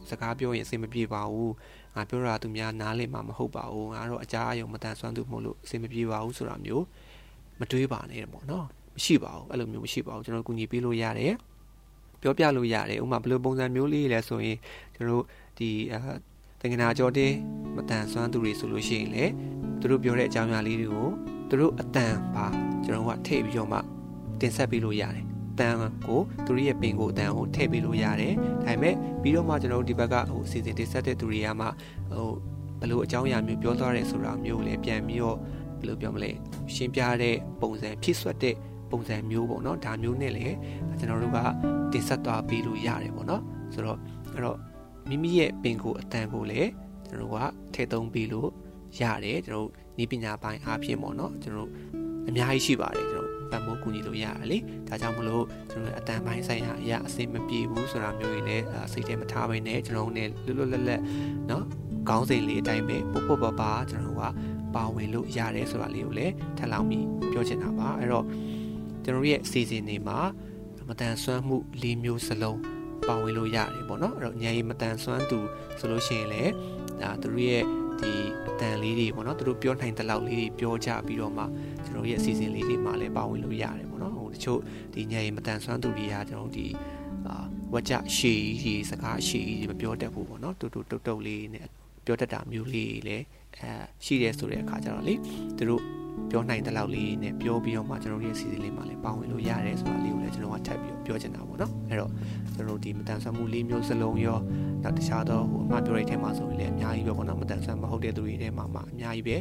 စကားပြောရင်အဆင်မပြေပါဘူး ငါပြောတာသူများနားလည်မှာမဟုတ်ပါဘူးငါတော့အကြားအယုံမတန်ဆွမ်းသူမို့လို့အဆင်မပြေပါဘူးဆိုတာမျိုးမတွေးပါနဲ့ပေါ့နော်မရှိပါဘူးအဲ့လိုမျိုးမရှိပါဘူးကျွန်တော်ကူညီပေးလို့ရတယ်ပြောပြလို့ရတယ်ဥပမာဘယ်လိုပုံစံမျိုးလေးလဲဆိုရင်ကျွန်တော်တို့ဒီအာတငင်နာကြောတင်းမတန်ဆွမ်းသူတွေဆိုလို့ရှိရင်လေသူတို့ပြောတဲ့အကြောင်းအရာလေးတွေကိုသူတို့အတန်ပါကျွန်တော်ကထည့်ပြီးတော့မှတင်ဆက်ပေးလို့ရတယ် တန်ကိုသူတို့ရဲ့ပင်ကိုအတန်ကိုထည့်ပေးလို့ရတယ်ဒါပေမဲ့ပြီးတော့မှကျွန်တော်တို့ဒီဘက်ကဟိုစီစဉ်တင်ဆက်တဲ့သူတွေကမှဟိုဘယ်လိုအကြောင်းအရာမျိုးပြောသွားရဲဆိုတာမျိုးလည်းပြန်ပြီးတော့ဘယ်လိုပြောမလဲရှင်းပြတဲ့ပုံစံဖြစ်ဆွတ်တဲ့ပုံစံမျိုးပေါ့နော်ဒါမျိုးနဲ့လည်းကျွန်တော်တို့ကတင်ဆက်သွားပေးလို့ရတယ်ပေါ့နော်ဆိုတော့အဲ့တော့မိမိရဲ့ပင်ကိုအတန်ကိုလည်းကျွန်တော်တို့ကထည့်သုံးပေးလို့ရတယ်ကျွန်တော်တို့ဤပညာပိုင်းအားဖြင့်ပေါ့နော်ကျွန်တော်တို့အများကြီးရှိပါတယ်ကျွန်တော် ပံ့ပိုးကူညီလို့ရတယ်လေဒါကြောင့်မလို့ကျွန်တော်အတန်ပိုင်းဆိုင်ရာအရာအစင်မပြေဘူးဆိုတာမျိုးကြီးလည်းစိတ်ထဲမထားဘဲနဲ့ကျွန်တော်နဲ့လွတ်လွတ်လပ်လပ်เนาะခေါင်းစဉ်လေးအတိုင်းပဲပုတ်ပုတ်ပါပါကျွန်တော်ကပါဝင်လို့ရတယ်ဆိုတာလေးကိုလည်းထပ်လောင်းပြီးပြောချင်တာပါအဲ့တော့ကျွန်တော်ရဲ့အစီအစဉ်တွေမှာမတန်ဆွမ်းမှု၄မျိုးစလုံးပါဝင်လို့ရတယ်ပေါ့နော်အဲ့တော့ညရင်မတန်ဆွမ်းသူဆိုလို့ရှိရင်လည်းဒါသူတို့ရဲ့ ဒီအတန်လေးတွေပေါ့နော်သူတို့ပြောနိုင်တဲ့လောက်လေးတွေပြောကြပြီးတော့မှကျွန်တော်ရဲ့အစီအစဉ်လေးတွေမှာလည်းပါဝင်လို့ရတယ်ပေါ့နော်ဟိုတချို့ဒီညရင်မတန်ဆွမ်းသူတွေကကျွန်တော်ဒီအာဝကြရှေကြီးစကားရှေကြီးမပြောတတ်ဘူးပေါ့နော်တူတူတုတ်တုတ်လေးနဲ့ပြောတတ်တာမျိုးလေးလည်း အဲရှိတယ်ဆိုတဲ့အခါကျတော့လေသူတို့ပြောနိုင်တဲ့လောက်လေးနဲ့ပြောပြီးတော့မှကျွန်တော်ရဲ့စီစဉ်လေးမှာလည်းပါဝင်လို့ရတယ်ဆိုတာလေးကိုလည်းကျွန်တော်ကထပ်ပြီးပြောချင်တာပေါ့နော်အဲ့တော့ကျွန်တော်ဒီမတန်ဆွမ်းမှုလေးမျိုးစလုံးရောနောက်တခြားတော့ဟိုအမှပြောတဲ့ထဲမှာဆိုရင်လည်းအများကြီးပဲပေါ့နော်မတန်ဆွမ်းမဟုတ်တဲ့သူတွေထဲမှာမှအများကြီးပဲ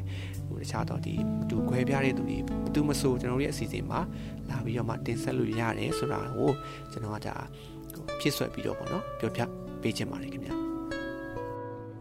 ဟိုတခြားတော့ဒီမတူခွဲပြားတဲ့သူတွေမတူမဆိုကျွန်တော်ရဲ့အစီအစဉ်မှာလာပြီးတော့မှတင်ဆက်လို့ရတယ်ဆိုတာကိုကျွန်တော်ကဒါဖြစ်ဆွဲပြီးတော့ပေါ့နော်ပြောပြပေးချင်ပါတယ်ခင်ဗျာ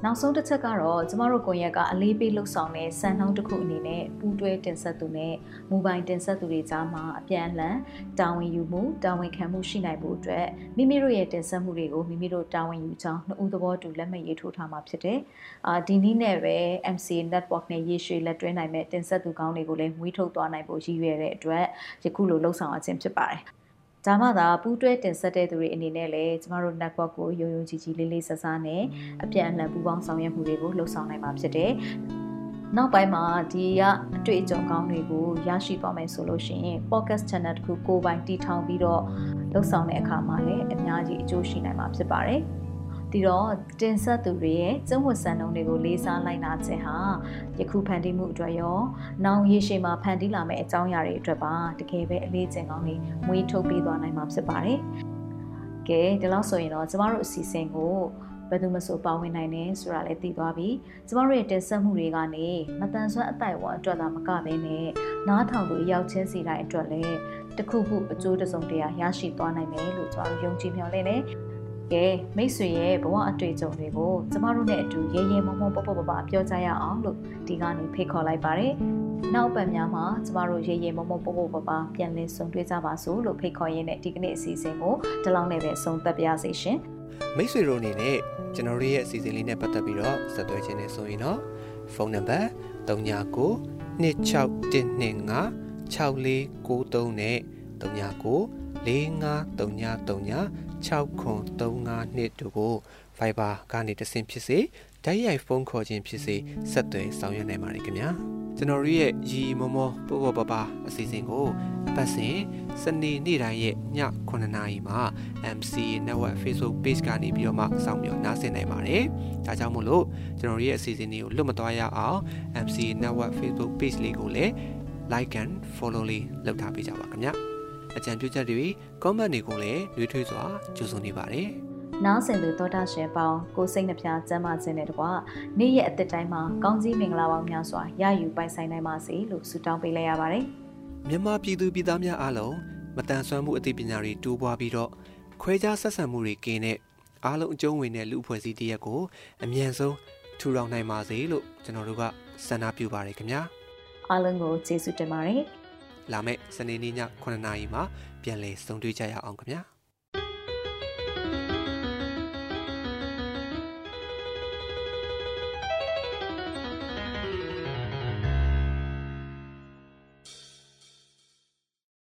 နောက်ဆုံးတစ်ချက်ကတော့ကျမတို့ကွန်ရက်ကအလေးပေးလှုပ်ဆောင်တဲ့စံနှုန်းတစ်ခုအနေနဲ့ပူးတွဲတင်ဆက်သူနဲ့မူပိုင်တင်ဆက်သူတွေကြားမှာအပြန်အလှန်တာဝန်ယူမှုတာဝန်ခံမှုရှိနိုင်ဖို့အတွက်မိမိတို့ရဲ့တင်ဆက်မှုတွေကိုမိမိတို့တာဝန်ယူကြောင်းနှစ်ဦးသဘောတူလက်မှတ်ရေးထိုးထားမှာဖြစ်တယ်။အာဒီနည်းနဲ့ပဲ MCA network နဲ့ရေရှည်လက်တွဲနိုင်မဲ့တင်ဆက်သူကောင်းတွေကိုလည်းမွေးထုတ်သွားနိုင်ဖို့ရည်ရွယ်တဲ့အတွက်ယခုလိုလှုပ်ဆောင်အခြင်းဖြစ်ပါတယ်။ ဒါမှသာပူးတွဲတင်ဆက်တဲ့သူတွေအနေနဲ့လည်းကျမတို့ network ကိုယုံယုံကြည်ကြည်လေးလေးဆဆနဲ့အပြန်အလှန်ပူးပေါင်းဆောင်ရွက်မှုတွေကိုလှုပ်ဆောင်နိုင်မှာဖြစ်တယ်။နောက်ပိုင်းမှာဒီကအတွေ့အကြုံကောင်းတွေကိုရရှိသွားမယ်ဆိုလို့ရှိရင် podcast channel တစ်ခုကိုယ်ပိုင်တည်ထောင်ပြီးတော့လှုပ်ဆောင်တဲ့အခါမှာလည်းအများကြီးအကျိုးရှိနိုင်မှာဖြစ်ပါတယ်။ ဒီတော့တင်ဆက်သူတွေရဲ့ကျင့်ဝတ်စံနှုန်းတွေကိုလေးစားလိုက်နာခြင်းဟာယခုဖန်တီးမှုအတွက်ရောနောင်ရေရှည်မှာဖန်တီးလာမယ့်အကြောင်းအရာတွေအတွက်ပါတကယ်ပဲအလေးကျင့်ကောင်းတွေမွေးထုတ်ပေးသွားနိုင်မှာဖြစ်ပါတယ်။ကဲဒီလောက်ဆိုရင်တော့ကျမတို့အစီအစဉ်ကိုဘယ်သူမှဆိုပါဝင်နိုင်တယ်ဆိုတာလည်းသိသွားပြီကျမတို့ရဲ့တင်ဆက်မှုတွေကနေမတန်ဆွမ်းအတိုက်ဝါအတွက်သာမကဘဲနဲ့နားထောင်သူရောက်ချင်းစီတိုင်းအတွက်လည်းတခုခုအကျိုးတစုံတရာရရှိသွားနိုင်မယ်လို့ကျမတို့ယုံကြည်မျှော်လင့်နေ ကဲမိတ်ဆွေရဲ့ဘဝအတွေ့အကြုံတွေကိုကျမတို့နဲ့အတူရဲရဲမောမောပပပပပြောကြရအောင်လို့ဒီကနေ့ဖိတ်ခေါ်လိုက်ပါတယ်။နောက်ပတ်များမှာကျမတို့ရဲရဲမောမောပပပပပြန်လည်ဆုံတွေ့ကြပါစို့လို့ဖိတ်ခေါ်ရင်းနဲ့ဒီကနေ့အစီအစဉ်ကိုဒီလောက်နဲ့ပဲဆုံးသက်ပါစေရှင်။မိတ်ဆွေတို့အနေနဲ့ကျွန်တော်တို့ရဲ့အစီအစဉ်လေးနဲ့ပတ်သက်ပြီးတော့ဆက်သွယ်ခြင်းနဲ့ဆိုရင်တော့ဖုန်းနံပါတ်39926125 6493နဲ့39 4539 6935တို့ကို Viber ကနေတဆင့်ဖြစ်စေတိုက်ရိုက်ဖုန်းခေါ်ခြင်းဖြစ်စေဆက်သွယ်ဆောင်ရွက်နိုင်ပါတယ်ခင်ဗျာကျွန်တော်တို့ရဲ့ရီမောမောပို့ပေါ်ပပအစီအစဉ်ကိုအပတ်စဉ်စနေနေ့တိုင်းရဲ့ည9:00နာရီမှာ MC Network Facebook Page ကနေပြီးတော့မှစောင့်မျှော်နားဆင်နိုင်ပါတယ်ဒါကြောင့်မို့လို့ကျွန်တော်တို့ရဲ့အစီအစဉ်လေးကိုလွတ်မသွားရအောင် MC Network Facebook Page လေးကိုလည်း like and follow လေးလုပ်ထားပေးကြပါခင်ဗျာ အကြံပြုချက်တွေ comment တွေကိုလည်းနှွေးထွေးစွာကြိုဆိုနေပါတယ်နားဆင်သူသောတာရှင်ပေါင်းကိုစိတ်နှပြစမ်းမခြင်းတဲ့တကွာနေ့ရက်အသက်တိုင်းမှာကောင်းကြီးမင်္ဂလာပေါင်းများစွာရယူပိုင်ဆိုင်နိုင်ပါစေလို့ဆုတောင်းပေးလိုက်ရပါတယ်မြန်မာပြည်သူပြည်သားများအားလုံးမတန်ဆွမ်းမှုအသိပညာတွေတိုးပွားပြီးတော့ခွဲခြားဆက်ဆံမှုတွေကင်းတဲ့အားလုံးအကျုံးဝင်တဲ့လူအဖွဲ့အစည်းတရက်ကိုအမြန်ဆုံးထူထောင်နိုင်ပါစေလို့ကျွန်တော်တို့ကဆန္ဒပြုပါတယ်ခင်ဗျာအားလုံးကိုကျေးဇူးတင်ပါတယ် လာမယ့်စနေနေ့ည9:00နာရီမှာပြန်လည်ဆုံတွေ့ကြရအောင်ခင်ဗျာ